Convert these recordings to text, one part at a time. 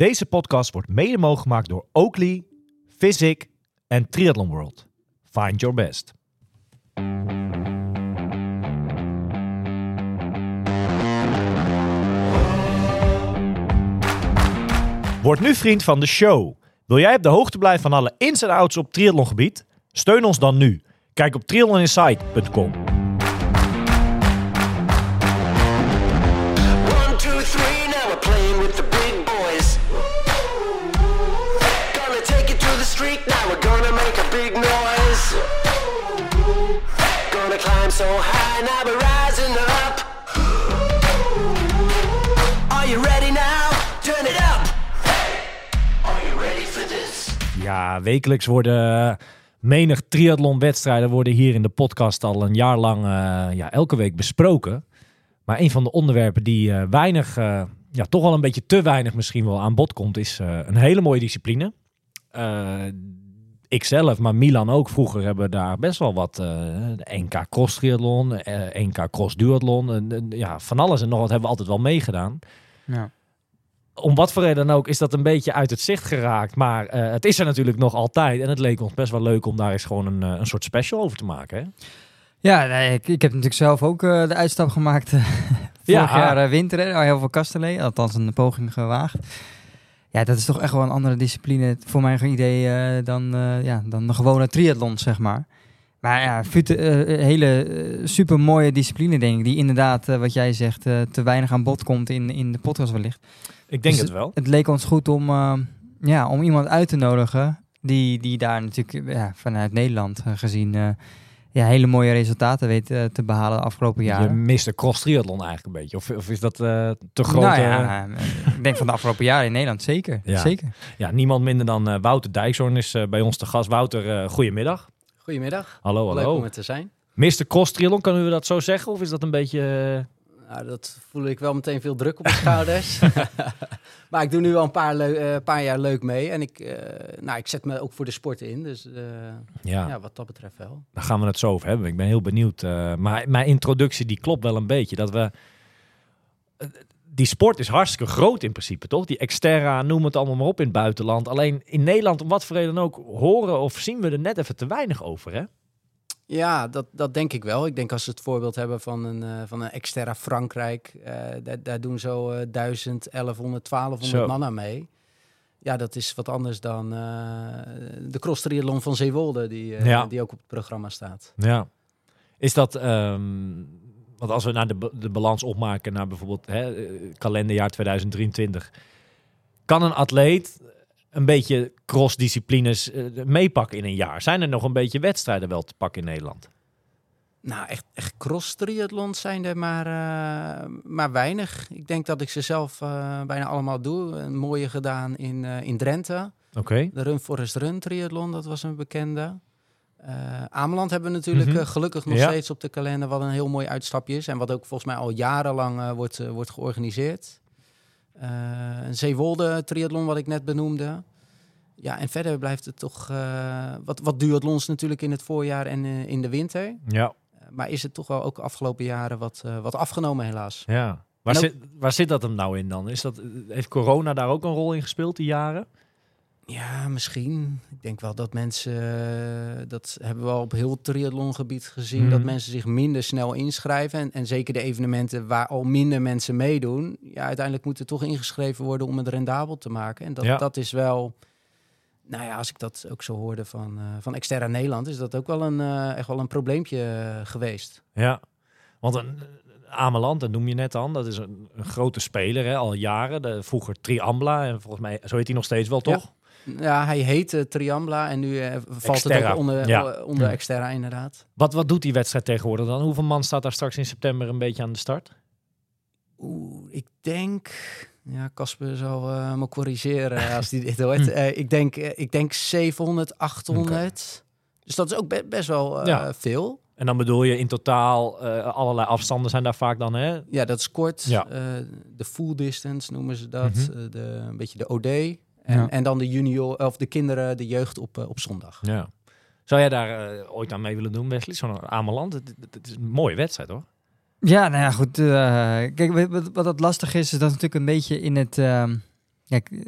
Deze podcast wordt mede mogelijk gemaakt door Oakley, Physic en Triathlon World. Find your best. Word nu vriend van de show. Wil jij op de hoogte blijven van alle ins en outs op triathlongebied? Steun ons dan nu. Kijk op triathloninsight.com. Gonna climb so high, now rising up. Are you ready now? Turn it up. Are you ready for this? Ja, wekelijks worden menig triathlonwedstrijden worden hier in de podcast al een jaar lang eh, ja, elke week besproken. Maar een van de onderwerpen die eh, weinig, eh, ja, toch wel een beetje te weinig misschien wel aan bod komt, is eh, een hele mooie discipline. Ikzelf, maar Milan ook vroeger hebben daar best wel wat eh, NK Cross Triathlon, eh, NK Cross Duathlon, ja, van alles en nog wat hebben we altijd wel meegedaan Ja. om wat voor reden dan ook is dat een beetje uit het zicht geraakt. Maar eh, het is er natuurlijk nog altijd. En het leek ons best wel leuk om daar eens gewoon een, een soort special over te maken. Hè? Ja, nee, ik, ik heb natuurlijk zelf ook de uitstap gemaakt. eh, Ja. Vorig jaar winter, hè, al heel veel Kastelee, althans een poging gewaagd. Ja, dat is toch echt wel een andere discipline voor mijn idee eh, dan, eh, ja, dan de gewone triathlon, zeg maar. Maar ja, fute- eh, een hele super mooie discipline, denk ik. Die inderdaad, wat jij zegt, te weinig aan bod komt in, in de podcast wellicht. Ik denk Dus het wel. Het leek ons goed om, eh, ja, om iemand uit te nodigen die, die daar natuurlijk ja, vanuit Nederland gezien ja, hele mooie resultaten weet eh, te behalen de afgelopen Je jaren. mist de cross triathlon eigenlijk een beetje. Of, of is dat eh, te groot? Nou ja, eh, ik denk van de afgelopen jaren in Nederland zeker. Ja. zeker. ja, niemand minder dan Wouter Dijkshoorn is bij ons te gast. Wouter, goedemiddag. Goedemiddag. Hallo, Leuk om hallo. er te zijn. Mr. Cross triathlon, kunnen we dat zo zeggen? Of is dat een beetje... Nou, dat voel ik wel meteen veel druk op mijn schouders. maar ik doe nu al een paar, eh, paar jaar leuk mee. En ik, eh, nou, ik zet me ook voor de sport in. Dus eh, ja. ja. wat dat betreft wel. Daar gaan we het zo over hebben. Ik ben heel benieuwd. Maar mijn introductie die klopt wel een beetje. Dat we. Die sport is hartstikke groot in principe, toch? Die Xterra, noem het allemaal maar op in het buitenland. Alleen in Nederland, om wat voor reden ook, horen of zien we er net even te weinig over, hè? Ja, dat, dat denk ik wel. Ik denk als we het voorbeeld hebben van een, eh, van een Xterra Frankrijk. eh, daar, daar doen zo eh 1000, 1100, 1200 Zo. man aan mee. Ja, dat is wat anders dan eh, de cross triathlon van Zeewolde, die, Ja. die ook op het programma staat. Ja. Is dat, ehm, want als we naar de, de balans opmaken naar bijvoorbeeld hè, kalenderjaar 2023, kan een atleet een beetje cross-disciplines eh, meepakken in een jaar? Zijn er nog een beetje wedstrijden wel te pakken in Nederland? Nou, echt, echt cross triathlons zijn er maar, eh, maar weinig. Ik denk dat ik ze zelf eh, bijna allemaal doe. Een mooie gedaan in, in Drenthe. Oké. De Run Forest Run triathlon, dat was een bekende. Ameland hebben we natuurlijk Mhm. gelukkig nog Ja. steeds op de kalender, wat een heel mooi uitstapje is. En wat ook volgens mij al jarenlang wordt, wordt georganiseerd. Eh, een Zeewolde triathlon, wat ik net benoemde. Ja, en verder blijft het toch eh, wat, wat duathlons natuurlijk in het voorjaar en eh, in de winter. Ja. Maar is het toch wel ook de afgelopen jaren wat, wat afgenomen, helaas? ja. Waar, ook- zit, waar zit dat hem nou in dan? Is dat, heeft corona daar ook een rol in gespeeld, die jaren? Ja, misschien. Ik denk wel dat mensen, eh, dat hebben we al op heel triathlongebied gezien, Mhm. dat mensen zich minder snel inschrijven. En, en zeker de evenementen waar al minder mensen meedoen, ja, uiteindelijk moet er toch ingeschreven worden om het rendabel te maken. En dat, Ja. dat is wel, nou ja, als ik dat ook zo hoorde van, eh van Exterra Nederland, is dat ook wel een, eh, echt wel een probleempje geweest. Ja. Want een, Ameland, dat noem je net aan, dat is een, een grote speler, hè, al jaren. De, vroeger Triambla, en volgens mij, zo heet hij nog steeds wel, toch? Ja, hij heette Triambla en nu eh, valt het ook onder, Ja. eh, onder Ja. Exterra inderdaad. Wat, wat doet die wedstrijd tegenwoordig dan? Hoeveel man staat daar straks in september een beetje aan de start? Oeh, ik denk... Ja, Casper zal eh, me corrigeren als hij dit hoort. Eh, ik, denk, eh, ik denk 700, 800. Dus dat is ook be- best wel eh, Ja. veel. En dan bedoel je in totaal, eh, allerlei afstanden zijn daar vaak dan, hè? Ja, dat is kort. Ja. Eh, de full distance noemen ze dat. Mhm. Eh, de, een beetje de OD. En, Ja. en dan de junior, of de kinderen, de jeugd op, eh, op zondag. Ja. Zou jij daar eh, ooit aan mee willen doen, Wesley? Zo'n Ameland? Het, het- het is een mooie wedstrijd, hoor. Ja, nou ja, goed. eh, kijk, wat, wat- wat dat lastig is, is dat natuurlijk een beetje in het... ehm, Kijk, eh,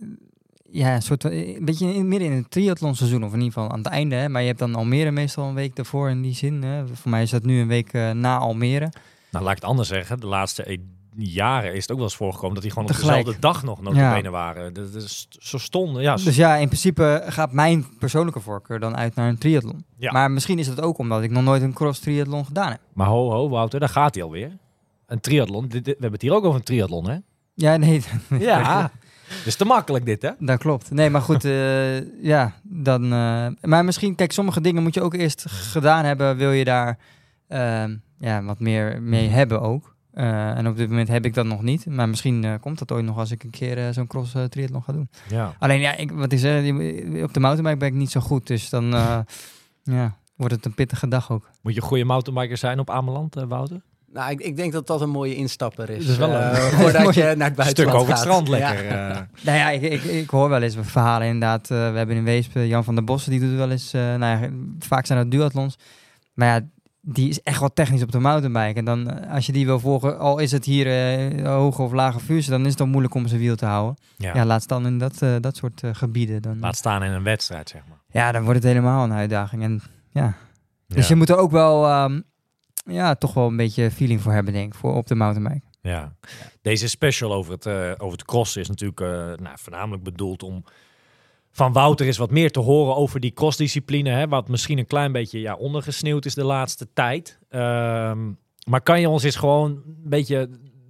ja, een soort, een beetje in, midden in het triathlonseizoen, of in ieder geval aan het einde. Hè? Maar je hebt dan Almere meestal een week daarvoor in die zin. Hè? Voor mij is dat nu een week na Almere. Nou, laat ik het anders zeggen. De laatste jaren is het ook wel eens voorgekomen dat die gewoon op dezelfde dag nog notabene waren. Dat is zo stonden. Ja, Dus ja, in principe gaat mijn persoonlijke voorkeur dan uit naar een triathlon. Ja. Maar misschien is het ook omdat ik nog nooit een cross triathlon gedaan heb. Maar ho, ho, Wouter, daar gaat hij alweer. Een triathlon. We hebben het hier ook over een triathlon, hè? Ja, nee, Ja. Dus te makkelijk dit, hè? dat klopt. Nee, maar goed, eh, ja, dan... eh, maar misschien, kijk, sommige dingen moet je ook eerst gedaan hebben, wil je daar ehm, ja, wat meer mee hebben ook. Eh, en op dit moment heb ik dat nog niet. Maar misschien eh, komt dat ooit nog als ik een keer eh, zo'n cross triathlon ga doen. Ja. Alleen ja, ik, wat is er? Op de mountainbike ben ik niet zo goed. Dus dan eh, ja, wordt het een pittige dag ook. Moet je een goede mountainbiker zijn op Ameland, Wouter? Nou, ik, ik denk dat dat een mooie instapper is. Dat is wel een- voordat je naar het buitenland Stuk over het gaat. strand Ja. lekker. eh. Nou ja, ik, ik, ik hoor wel eens verhalen inderdaad. eh, we hebben in Weesp Jan van der Bossen, die doet wel eens... eh, nou ja, vaak zijn dat duathlons. Maar ja, die is echt wel technisch op de mountainbike. En dan, eh, als je die wil volgen, al is het hier eh, hoge of lage vuur, dan is het dan moeilijk om zijn wiel te houden. ja. Ja, laat staan in dat, eh, dat soort gebieden. Dan, Laat staan in een wedstrijd, zeg maar. ja, dan wordt het helemaal een uitdaging. En, ja. Dus Ja. je moet er ook wel, ehm, ja, toch wel een beetje feeling voor hebben, denk ik, voor op de mountainbike. Ja. Deze special over het, over het crossen is natuurlijk nou, voornamelijk bedoeld om van Wouter is wat meer te horen over die crossdiscipline, hè, wat misschien een klein beetje ja, ondergesneeuwd is de laatste tijd. Ehm, maar kan je ons eens gewoon een beetje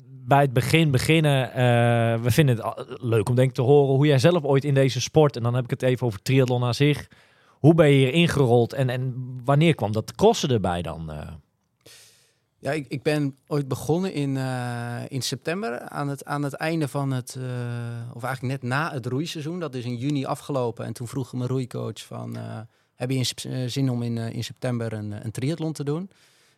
bij het begin beginnen? Eh, we vinden het leuk om denk ik te horen hoe jij zelf ooit in deze sport, en dan heb ik het even over triathlon aan zich, hoe ben je hier ingerold en, en wanneer kwam dat crossen erbij dan? eh? Ja, ik, ben ooit begonnen in, eh, in september aan het, aan het einde van het, eh, of eigenlijk net na het roeiseizoen. Dat is in juni afgelopen. En toen vroeg mijn roeicoach van, eh, heb je in, zin om in, in september een, een triathlon te doen?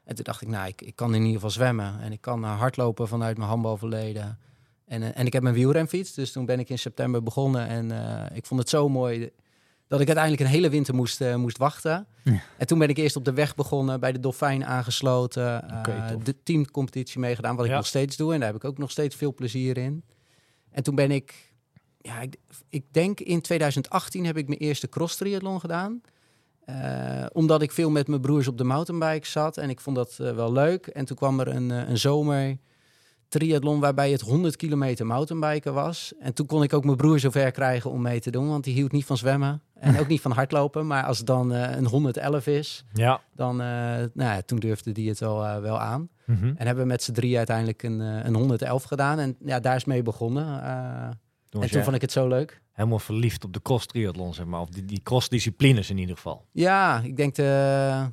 En toen dacht ik, nou, ik, ik kan in ieder geval zwemmen. En ik kan hardlopen vanuit mijn handbalverleden. En, en ik heb mijn wielrenfiets. Dus toen ben ik in september begonnen. En ik vond het zo mooi dat ik uiteindelijk een hele winter moest, eh, moest wachten. Ja. En toen ben ik eerst op de weg begonnen, bij de Dolfijn aangesloten. eh, tof. de teamcompetitie meegedaan, wat ik Ja. nog steeds doe. En daar heb ik ook nog steeds veel plezier in. En toen ben ik, ja, ik, ik denk in 2018 heb ik mijn eerste cross triathlon gedaan. Eh, omdat ik veel met mijn broers op de mountainbike zat en ik vond dat wel leuk. En toen kwam er een, een zomer triathlon waarbij het 100 kilometer mountainbiken was. En toen kon ik ook mijn broer zover krijgen om mee te doen, want die hield niet van zwemmen en ook niet van hardlopen. Maar als het dan eh, een 111 is, Ja. dan, eh, nou ja, toen durfde die het wel, eh, wel aan. Mhm. En hebben we met z'n drie uiteindelijk een, een 111 gedaan. En ja, daar is mee begonnen. Toen en toen vond ik het zo leuk. helemaal verliefd op de cross triathlon, zeg maar. Of die, die crossdisciplines in ieder geval. Ja, ik denk de,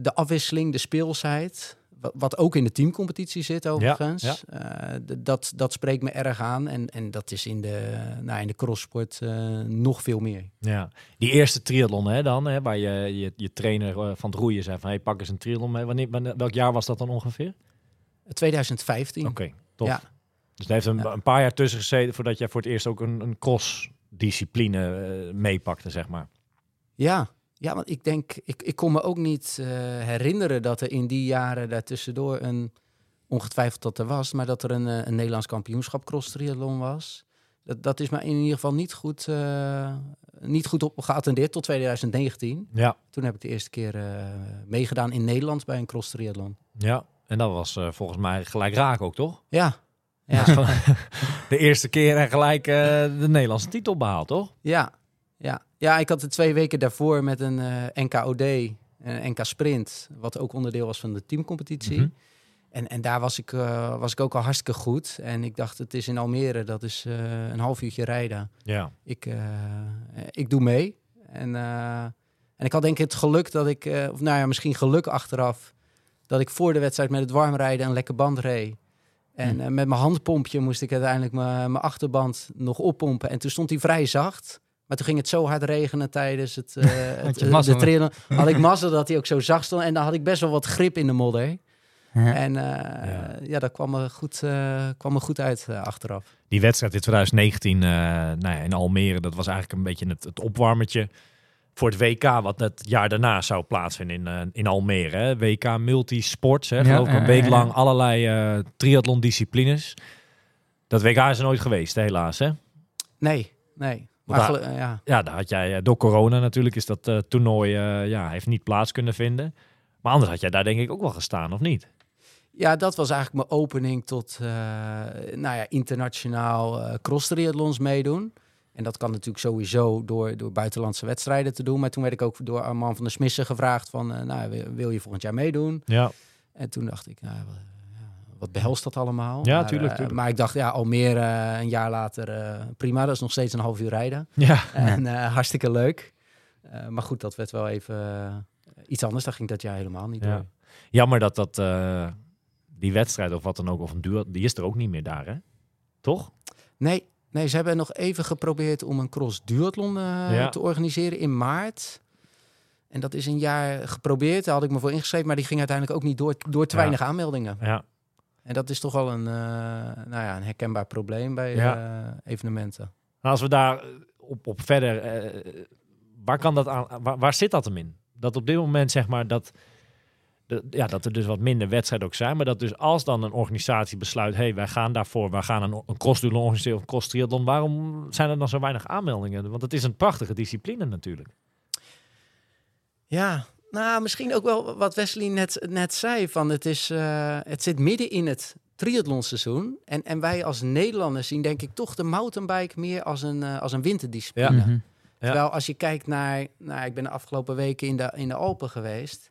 de afwisseling, de speelsheid. Wa- Wat ook in de teamcompetitie zit overigens. eh, d- dat, dat spreekt me erg aan. En, en dat is in de, nou, in de crosssport eh, nog veel meer. Ja. Die eerste triathlon hè, dan, hè, waar je, je, je trainer eh, van het roeien zei van... Hey, pak eens een triathlon mee. Wanneer, wanneer- welk jaar was dat dan ongeveer? 2015. Oké, tof. Ja. Dus er heeft een, Ja. een paar jaar tussen gezeten voordat jij voor het eerst ook een, een cross-discipline eh, meepakte, zeg maar. Ja, ja want ik denk, ik, ik kon me ook niet eh, herinneren dat er in die jaren daartussendoor een, ongetwijfeld dat er was, maar dat er een, eh, een Nederlands kampioenschap cross triathlon was. Dat, dat is me in ieder geval niet goed, eh, niet goed op geattendeerd tot 2019. Ja, Toen heb ik de eerste keer meegedaan in Nederland bij een cross triathlon. ja. En dat was volgens mij gelijk raak ook, toch? Ja, ja, De eerste keer en gelijk de Nederlandse titel behaald, toch? ja, ja. Ja, ik had het twee weken daarvoor met een eh, NKOD, een NK Sprint, wat ook onderdeel was van de teamcompetitie. Mhm. En, en daar was ik, eh, was ik ook al hartstikke goed. En ik dacht, het is in Almere, dat is eh, een half uurtje rijden. Ja. Ik, ik doe mee. En, en ik had denk ik het geluk dat ik, of nou ja, misschien geluk achteraf, dat ik voor de wedstrijd met het warmrijden een lekke band reed. En Hm. eh, met mijn handpompje moest ik uiteindelijk mijn mijn achterband nog oppompen. En toen stond hij vrij zacht. Maar toen ging het zo hard regenen tijdens het, mazzel. de trail. Had ik mazzel dat hij ook zo zacht stond. En dan had ik best wel wat grip in de modder. Ja. En eh, Ja. ja. dat kwam er goed, eh, kwam er goed uit achteraf. Die wedstrijd in 2019 eh, nou ja, in Almere, dat was eigenlijk een beetje het, het opwarmertje voor het WK, wat het jaar daarna zou plaatsvinden in, in Almere. Hè. WK Multisports, hè, geloof ik, ja, een week lang ja. allerlei eh triathlon disciplines. Dat WK is er nooit geweest, helaas. Hè? Nee, nee. Maar daar- gelu- ja. Ja, daar had jij, eh, door corona natuurlijk is dat eh, toernooi, eh, ja, heeft niet plaats kunnen vinden. Maar anders had jij daar denk ik ook wel gestaan, of niet? ja, dat was eigenlijk mijn opening tot eh, nou ja, internationaal cross triathlons meedoen. En dat kan natuurlijk sowieso door, door buitenlandse wedstrijden te doen. Maar toen werd ik ook door Armand van der Smissen gevraagd van... nou, wil- je volgend jaar meedoen? Ja, En toen dacht ik, nou, wat behelst dat allemaal? Ja, maar, tuurlijk, eh, tuurlijk. maar ik dacht, ja, Almere eh, een jaar later, eh, prima. Dat is nog steeds een half uur rijden. ja. En hartstikke leuk. Maar goed, dat werd wel even iets anders. Dat ging dat jaar helemaal niet Ja. door. Jammer dat dat, die wedstrijd of wat dan ook, of een duel, die is er ook niet meer daar, hè? Toch? Nee, nee, ze hebben nog even geprobeerd om een cross duathlon Ja. te organiseren in maart. En dat is een jaar geprobeerd. Daar had ik me voor ingeschreven, maar die ging uiteindelijk ook niet door, door te Ja. weinig aanmeldingen. Ja. En dat is toch wel een, eh, nou ja, een herkenbaar probleem bij Ja. eh, evenementen. Als we daar eh, op, op verder, waar, kan dat aan, waar, waar zit dat hem in? Dat op dit moment zeg maar dat, de, ja, dat er dus wat minder wedstrijden ook zijn, maar dat dus als dan een organisatie besluit, hey, wij gaan daarvoor, wij gaan een, een crossduel organiseren of een cross triathlon, waarom zijn er dan zo weinig aanmeldingen? Want het is een prachtige discipline natuurlijk. Ja, nou, misschien ook wel wat Wesley net, net zei. Van het, is, eh, het zit midden in het triathlonseizoen. En, en wij als Nederlanders zien denk ik toch de mountainbike meer als een, eh, als een winterdiscipline. Ja. Mhm. Terwijl als je kijkt naar, nou, ik ben de afgelopen weken in de, in de Alpen geweest.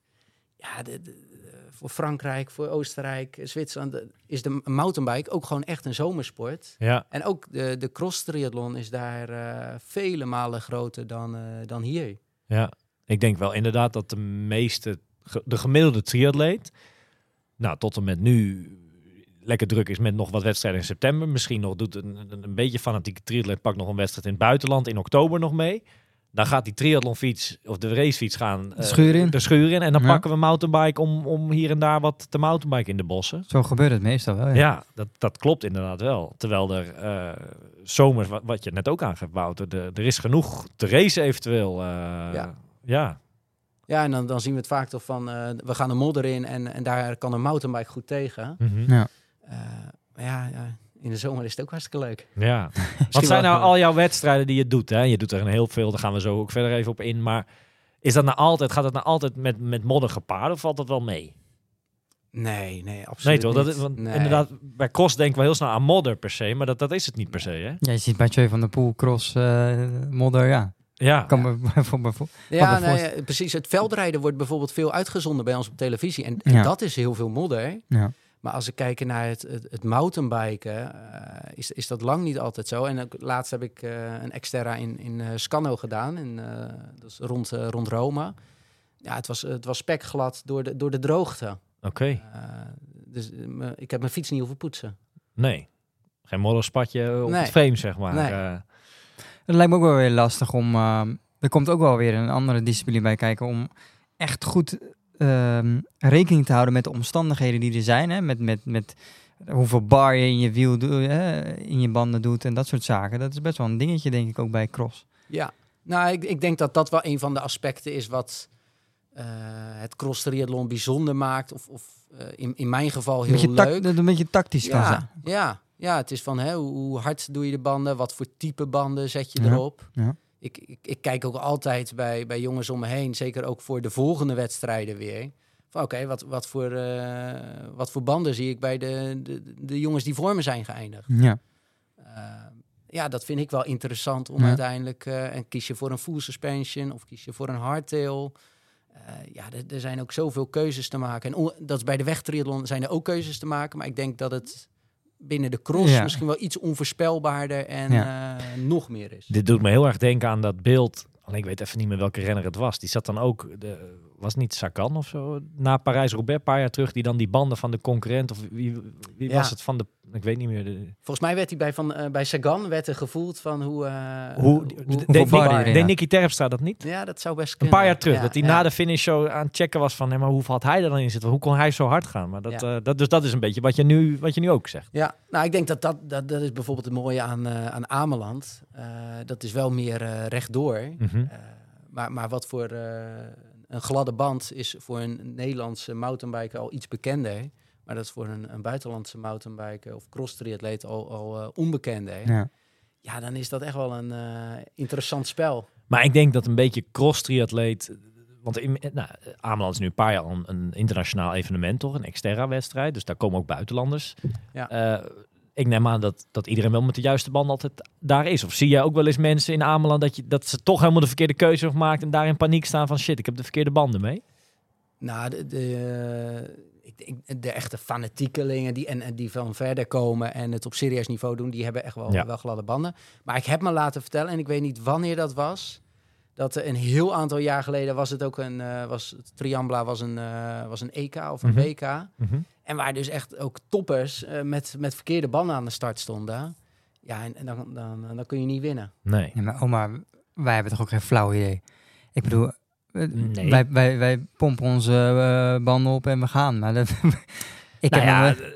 Ja, de, de- voor Frankrijk, voor Oostenrijk, Zwitserland de- is de mountainbike ook gewoon echt een zomersport. Ja, En ook de, de cross triathlon is daar eh, vele malen groter dan, eh, dan hier. ja. Ik denk wel inderdaad dat de meeste, de gemiddelde triatleet, nou tot en met nu lekker druk is met nog wat wedstrijden in september. Misschien nog doet een, een, een beetje fanatieke triatleet pakt nog een wedstrijd in het buitenland in oktober nog mee. Dan gaat die triathlonfiets of de racefiets gaan eh, schuur in. de schuur in. En dan Ja. pakken we mountainbike om, om hier en daar wat te mountainbike in de bossen. Zo gebeurt het meestal wel. Ja. Ja, dat, dat klopt inderdaad wel. Terwijl er eh, zomers, wat, wat je net ook aangeeft, Wouter, de, er is genoeg te racen eventueel. eh, Ja. Ja. Ja, en dan, dan zien we het vaak toch van, eh, we gaan de modder in en, en daar kan een mountainbike goed tegen. Mhm. Ja. Eh, maar ja, ja, in de zomer is het ook hartstikke leuk. Ja. Wat zijn nou al jouw wedstrijden die je doet? Hè? Je doet er een heel veel, daar gaan we zo ook verder even op in. Maar is dat nou altijd, gaat het nou altijd met, met modder gepaard of valt dat wel mee? Nee, nee, Nee absoluut toch? Dat niet. is, want Nee. inderdaad, bij cross denken we heel snel aan modder per se, maar dat, dat is het niet per se, hè? Ja, je ziet bij Jay van der Poel, cross, eh, modder, ja. Ja. Kan me Ja, ja, precies. Het veldrijden wordt bijvoorbeeld veel uitgezonden bij ons op televisie. En, en Ja. dat is heel veel modder. Ja. Maar als we kijken naar het, het, het mountainbiken, eh, is, is dat lang niet altijd zo. En ook, laatst heb ik eh, een Xterra in, in eh, Scano gedaan, in, eh, dat is rond, eh, rond Rome. Ja, het was, het was spekglad door de, door de droogte. Oké. Eh, dus me- ik heb mijn fiets niet hoeven poetsen. Nee. Geen modderspatje op Nee. het frame, zeg maar. Nee. Het lijkt me ook wel weer lastig om. ehm, er komt ook wel weer een andere discipline bij kijken om echt goed ehm, rekening te houden met de omstandigheden die er zijn. Hè? Met, met, met hoeveel bar je in je wiel doet, hè, in je banden doet en dat soort zaken. Dat is best wel een dingetje, denk ik, ook bij cross. Ja, nou, ik, ik denk dat dat wel een van de aspecten is wat eh, het cross triathlon bijzonder maakt. Of, of eh, in, in mijn geval heel beetje, leuk. dat het een beetje tactisch kan zijn. ja, ja, het is van hè, hoe, hard doe je de banden, wat voor type banden zet je Ja, erop. ja. Ik, ik, ik kijk ook altijd bij, bij jongens om me heen, zeker ook voor de volgende wedstrijden weer. Van oké, wat, wat, voor, eh, wat voor banden zie ik bij de, de, de jongens die voor me zijn geëindigd? Ja. Eh, ja, dat vind ik wel interessant om Ja. uiteindelijk... eh, en kies je voor een full suspension of kies je voor een hardtail? Ja, er, er zijn ook zoveel keuzes te maken. En dat is bij de wegtriathlon zijn er ook keuzes te maken. Maar ik denk dat het binnen de cross Ja. misschien wel iets onvoorspelbaarder en Ja. eh, nog meer is. Dit doet me heel erg denken aan dat beeld. Alleen ik weet even niet meer welke renner het was. Die zat dan ook, de, was niet Sagan of zo, na Parijs-Roubaix, een paar jaar terug, die dan die banden van de concurrent, of wie, wie Ja. was het van de, ik weet niet meer. De, Volgens mij werd hij bij, van, eh, bij Sagan werd er gevoeld van hoe... eh, hoe, hoe- deed, bar Nicky- Terpstra dat niet? ja, dat zou best Een kunnen. paar jaar terug, Ja, dat hij ja. na de finish show aan het checken was van, hé, maar hoeveel had hij er dan in zitten? Hoe kon hij zo hard gaan? Maar dat, eh, dat, dus dat is een beetje wat je nu, wat je nu ook zegt. Ja, nou ik denk dat dat, dat, dat is bijvoorbeeld het mooie aan, aan Ameland. Dat is wel meer rechtdoor. Eh, maar, maar wat voor een gladde band is voor een Nederlandse mountainbiker al iets bekender. Maar dat is voor een, een buitenlandse mountainbiker of cross triatleet al, al eh, onbekender. Ja. ja, dan is dat echt wel een eh, interessant spel. Maar ik denk dat een beetje cross-triatleet... Want in, nou, Ameland is nu een paar jaar al een, een internationaal evenement, toch? Een Xterra-wedstrijd. Dus daar komen ook buitenlanders. Ja. Eh, ik neem aan dat, dat iedereen wel met de juiste band altijd daar is. Of zie jij ook wel eens mensen in Ameland dat, je, dat ze toch helemaal de verkeerde keuze hebben gemaakt... en daar in paniek staan van shit, ik heb de verkeerde banden mee? Nou, de, de, ik denk de echte fanatiekelingen die, en, en die van verder komen en het op serieus niveau doen, die hebben echt wel, Ja. wel gladde banden. Maar ik heb me laten vertellen, en ik weet niet wanneer dat was, dat er een heel aantal jaar geleden was het ook een, eh, was het Triambla was een, eh, was een EK of een Mhm. WK. En waar dus echt ook toppers eh, met, met verkeerde banden aan de start stonden. Ja, en, en dan, dan, dan kun je niet winnen. Nee. Ja, maar oma, wij hebben toch ook geen flauw idee. Ik bedoel, eh, Nee. wij, wij, wij pompen onze eh, banden op en we gaan. Maar dat, ik Nou heb ja, eh,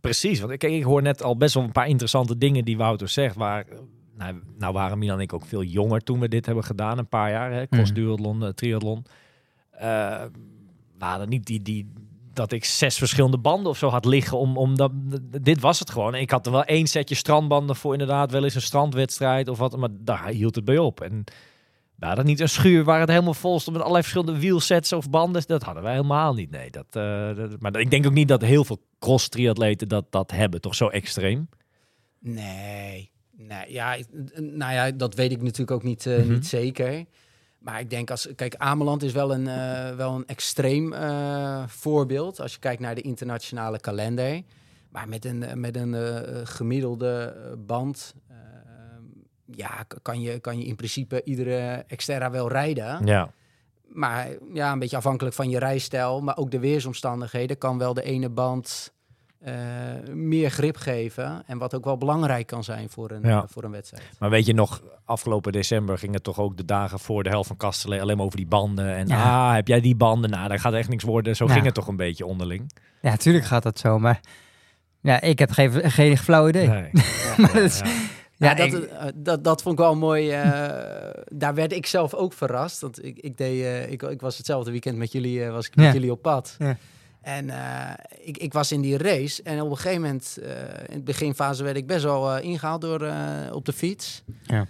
precies. Want kijk, ik hoor net al best wel een paar interessante dingen die Wouter zegt. Waar, eh, nou, nou waren Milan en ik ook veel jonger toen we dit hebben gedaan. Een paar jaar, hè. Cross Mhm. duathlon, eh, triathlon. Eh waren niet die, die, dat ik zes verschillende banden of zo had liggen. Om, om dat, dit was het gewoon. En ik had er wel één setje strandbanden voor inderdaad wel eens een strandwedstrijd of wat. Maar daar hield het bij op. En we hadden niet een schuur waar het helemaal vol stond met allerlei verschillende wielsets of banden. Dat hadden wij helemaal niet. Nee, dat, eh, dat- maar ik denk ook niet dat heel veel cross-triatleten dat, dat hebben. Toch zo extreem? Nee, nee ja, ik- nou ja, dat weet ik natuurlijk ook niet, eh, Mhm. niet zeker. Maar ik denk als, kijk, Ameland is wel een, eh, wel een extreem eh, voorbeeld als je kijkt naar de internationale kalender. Maar met een, met een gemiddelde band, ja, kan je, kan je in principe iedere Xterra wel rijden. Ja. Maar ja, een beetje afhankelijk van je rijstijl, maar ook de weersomstandigheden, kan wel de ene band eh, meer grip geven. En wat ook wel belangrijk kan zijn voor een, Ja. voor een wedstrijd. Maar weet je nog, afgelopen december ging het toch ook de dagen voor de helft van Kastelee alleen maar over die banden. En Ja. ah, heb jij die banden? Nou, daar gaat echt niks worden. Zo Ja. ging het toch een beetje onderling. ja, natuurlijk gaat dat zo. Maar ja, ik heb geen, geen flauw idee. Nee. Maar dat is- Ja. Dat, ik- dat, dat vond ik wel mooi. eh, daar werd ik zelf ook verrast. Want ik, ik, deed, eh, ik, ik was hetzelfde weekend met jullie, eh, was ik Ja. met jullie op pad. Ja. En eh, ik, ik was in die race. En op een gegeven moment, eh, in het beginfase, werd ik best wel eh, ingehaald door, op de fiets. Ja.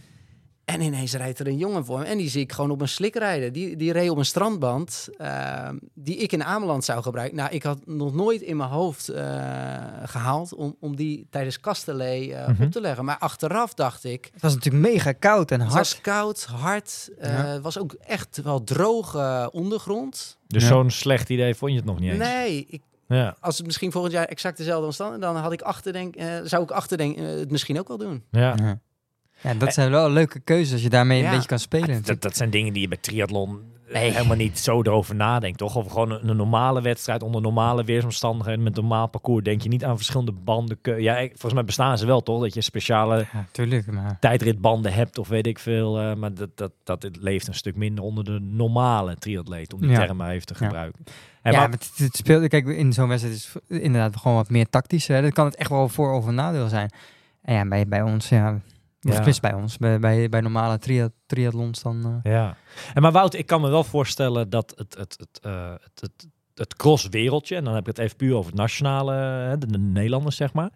En ineens rijdt er een jongen voor me. En die zie ik gewoon op een slik rijden. Die, die reed op een strandband eh, die ik in Ameland zou gebruiken. Nou, ik had nog nooit in mijn hoofd eh, gehaald om, om die tijdens Kastelee eh, Mhm. op te leggen. Maar achteraf dacht ik, Het was natuurlijk mega koud en het hard. was koud, hard. eh, Ja. Het was ook echt wel droge ondergrond. Dus Ja. zo'n slecht idee vond je het nog niet eens? Nee, ik, Ja. als het misschien volgend jaar exact dezelfde omstandigheden, dan had ik achterdenk, eh, zou ik achterdenk het misschien ook wel doen. Ja. Ja. Ja, dat zijn wel leuke keuzes als je daarmee Ja. een beetje kan spelen. Dat, dat zijn dingen die je bij triathlon eh, Nee. helemaal niet zo erover nadenkt, toch? Of gewoon een, een normale wedstrijd onder normale weersomstandigheden met een normaal parcours. Denk je niet aan verschillende banden. Ja, volgens mij bestaan ze wel, toch? Dat je speciale Ja, tuurlijk. Maar tijdritbanden hebt of weet ik veel. eh, maar dat, dat, dat het leeft een stuk minder onder de normale triatleet, om die Ja. term maar even te Ja. gebruiken. En ja, maar- maar het, het speelt, kijk, in zo'n wedstrijd is het inderdaad gewoon wat meer tactisch. Hè. Dat kan het echt wel voor- of een nadeel zijn. En ja, bij, bij ons, ja, of Ja. bij ons, bij, bij, bij normale tria, triathlons dan... eh, Ja. En maar Wout, ik kan me wel voorstellen dat het, het, het, eh, het, het, het cross-wereldje, en dan heb ik het even puur over het nationale, hè, de, de Nederlanders zeg maar,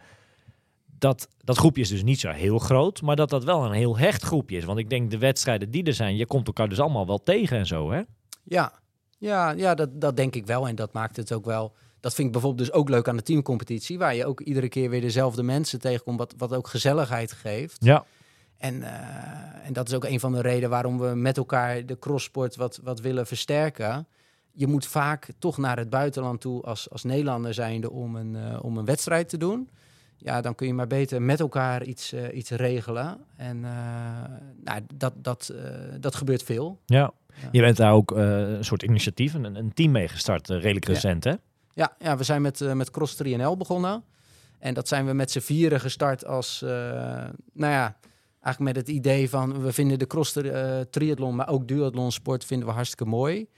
dat, dat groepje is dus niet zo heel groot, maar dat dat wel een heel hecht groepje is. Want ik denk de wedstrijden die er zijn, je komt elkaar dus allemaal wel tegen en zo, hè? Ja, ja, ja dat, dat denk ik wel. En dat maakt het ook wel. Dat vind ik bijvoorbeeld dus ook leuk aan de teamcompetitie, waar je ook iedere keer weer dezelfde mensen tegenkomt, wat, wat ook gezelligheid geeft. Ja. En, eh, en dat is ook een van de redenen waarom we met elkaar de crosssport wat, wat willen versterken. Je moet vaak toch naar het buitenland toe als, als Nederlander zijnde om een, eh, om een wedstrijd te doen. Ja, dan kun je maar beter met elkaar iets, eh, iets regelen. En nou, dat, dat, dat gebeurt veel. Ja. Ja. Je bent daar ook een soort initiatief, een, een team mee gestart, redelijk Ja. recent, hè? Ja, ja we zijn met, met Cross 3NL begonnen. En dat zijn we met z'n vieren gestart als, nou ja, met het idee van we vinden de cross eh, triathlon, maar ook duathlon sport vinden we hartstikke mooi.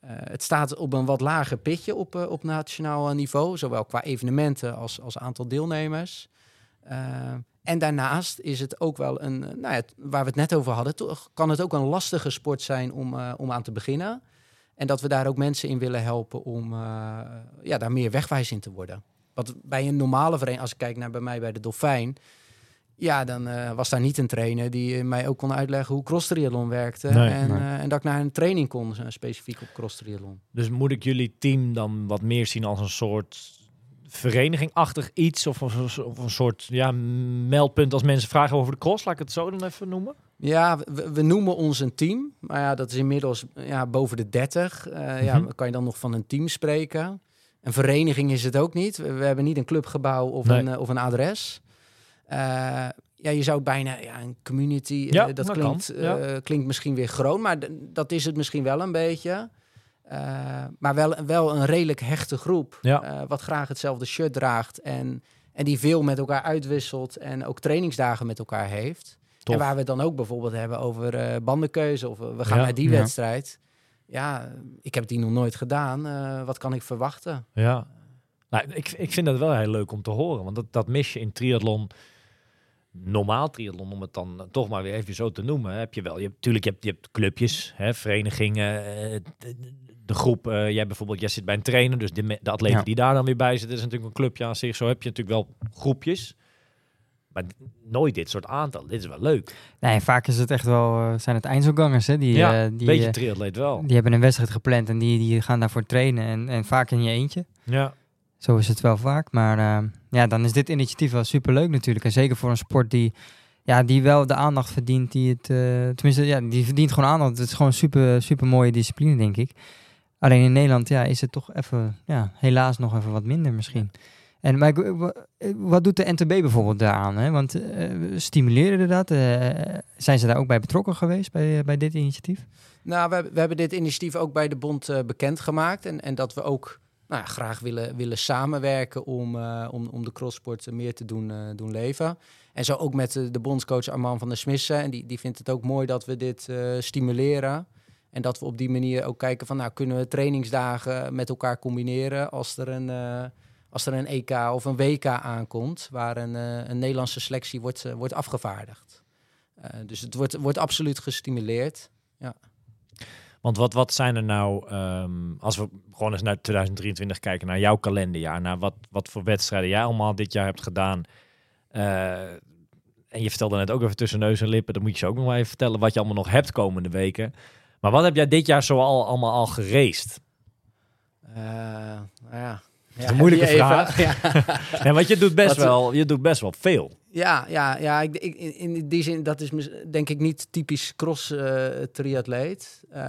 Eh, het staat op een wat lager pitje op, eh, op nationaal niveau, zowel qua evenementen als, als aantal deelnemers. En daarnaast is het ook wel een, nou ja, waar we het net over hadden, toch kan het ook een lastige sport zijn om, om aan te beginnen. En dat we daar ook mensen in willen helpen om ja, daar meer wegwijs in te worden. Want bij een normale vereniging, als ik kijk naar bij mij bij de Dolfijn, Ja, dan eh, was daar niet een trainer die eh, mij ook kon uitleggen hoe cross triathlon werkte. Nee. en, Nee. eh, en dat ik naar een training kon, eh, specifiek op cross triathlon. Dus moet ik jullie team dan wat meer zien als een soort verenigingachtig iets? Of, of, of een soort ja, meldpunt als mensen vragen over de cross? Laat ik het zo dan even noemen. Ja, we, we noemen ons een team. Maar ja, dat is inmiddels ja, boven de 30. Eh, Ja, Mhm. kan je dan nog van een team spreken? Een vereniging is het ook niet. We, we hebben niet een clubgebouw of, Nee. een, of een adres. Eh, ja, je zou bijna ja, een community. eh, Ja, dat dat klinkt, kan, ja. eh, klinkt misschien weer groot, maar dat is het misschien wel een beetje. Eh, maar wel, wel een redelijk hechte groep. Ja. eh, wat graag hetzelfde shirt draagt. En, en die veel met elkaar uitwisselt. En ook trainingsdagen met elkaar heeft. Tof. En waar we het dan ook bijvoorbeeld hebben over eh, bandenkeuze. Of we gaan Ja, naar die ja. wedstrijd. Ja, ik heb die nog nooit gedaan. Eh, wat kan ik verwachten? Ja. Nou, ik, ik vind dat wel heel leuk om te horen. Want dat, dat mis je in triathlon. Normaal triathlon, om het dan toch maar weer even zo te noemen. Heb je wel. Je hebt, tuurlijk, je hebt, je hebt clubjes, hè, verenigingen. eh, de, de groep. eh, jij bijvoorbeeld, jij zit bij een trainer. Dus de, de atleten Ja. die daar dan weer bij zitten, is natuurlijk een clubje aan zich. Zo heb je natuurlijk wel groepjes. Maar nooit dit soort aantal. Dit is wel leuk. Nee, vaak is het echt wel, eh, zijn het eindselgangers, hè? Die, ja, eh, die, beetje triatleet wel. die hebben een wedstrijd gepland en die, die gaan daarvoor trainen. En, en vaak in je eentje. Ja. Zo is het wel vaak. Maar eh, ja, dan is dit initiatief wel superleuk natuurlijk. En zeker voor een sport die, ja, die wel de aandacht verdient. Die het, eh, tenminste, ja, die verdient gewoon aandacht. Het is gewoon een super, super mooie discipline, denk ik. Alleen in Nederland ja, is het toch even, ja, helaas nog even wat minder misschien. En maar, eh, wat doet de NTB bijvoorbeeld daaraan? Hè? Want eh, stimuleren dat? Zijn ze daar ook bij betrokken geweest bij, bij dit initiatief? Nou, we, hebben- we hebben dit initiatief ook bij de bond bekendgemaakt. En, en dat we ook nou, ja, graag willen, willen samenwerken om, eh, om, om de crosssport eh, meer te doen, eh, doen leven. En zo ook met de, de bondscoach Arman van der Smissen. En die, die vindt het ook mooi dat we dit eh, stimuleren. En dat we op die manier ook kijken van, nou, kunnen we trainingsdagen met elkaar combineren als er een, eh, als er een EK of een WK aankomt, waar een, eh, een Nederlandse selectie wordt, eh, wordt afgevaardigd. Eh, dus het wordt, wordt absoluut gestimuleerd. Want wat, wat zijn er nou, ehm, als we gewoon eens naar 2023 kijken, naar jouw kalenderjaar, naar wat, wat voor wedstrijden jij allemaal dit jaar hebt gedaan. Eh, en je vertelde net ook even tussen neus en lippen, dan moet je ze ook nog maar even vertellen wat je allemaal nog hebt komende weken. Maar wat heb jij dit jaar zo al, allemaal al geraced? Eh, nou ja. Ja, een moeilijke even- vraag. Ja, want je doet best, Wat- wel, je doet best wel veel. Ja, ja, ja ik, ik, in die zin, dat is denk ik niet typisch cross eh triatleet. Eh,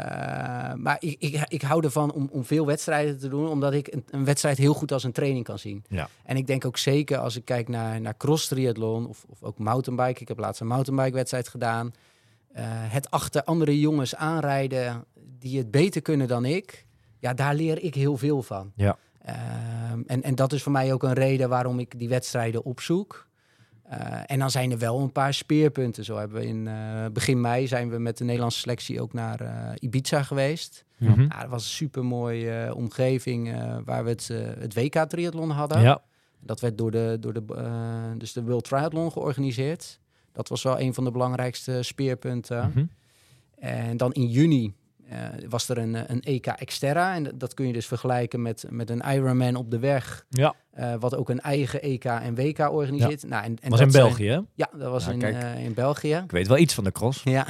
maar ik, ik, ik hou ervan om, om veel wedstrijden te doen, omdat ik een, een wedstrijd heel goed als een training kan zien. Ja. En ik denk ook zeker als ik kijk naar, naar cross triathlon of, of ook mountainbike. Ik heb laatst een mountainbike wedstrijd gedaan. Eh, het achter andere jongens aanrijden die het beter kunnen dan ik. Ja, daar leer ik heel veel van. Ja. Ehm, en, en dat is voor mij ook een reden waarom ik die wedstrijden opzoek. Eh, en dan zijn er wel een paar speerpunten. Zo hebben we in eh, begin mei zijn we met de Nederlandse selectie ook naar eh, Ibiza geweest. Mhm. Ja, dat was een super mooie omgeving waar we het, het WK triathlon hadden. Ja. Dat werd door de, door de, dus de World Triathlon georganiseerd. Dat was wel een van de belangrijkste speerpunten. Mhm. En dan in juni was er een, eh, een EK Exterra. En dat- kun je dus vergelijken met, met een Ironman op de weg. ja, eh, wat ook een eigen EK en WK organiseert. Nou, en, en was dat in België, ja, dat was in, kijk. eh, in België. Ik weet wel iets van de cross. Ja,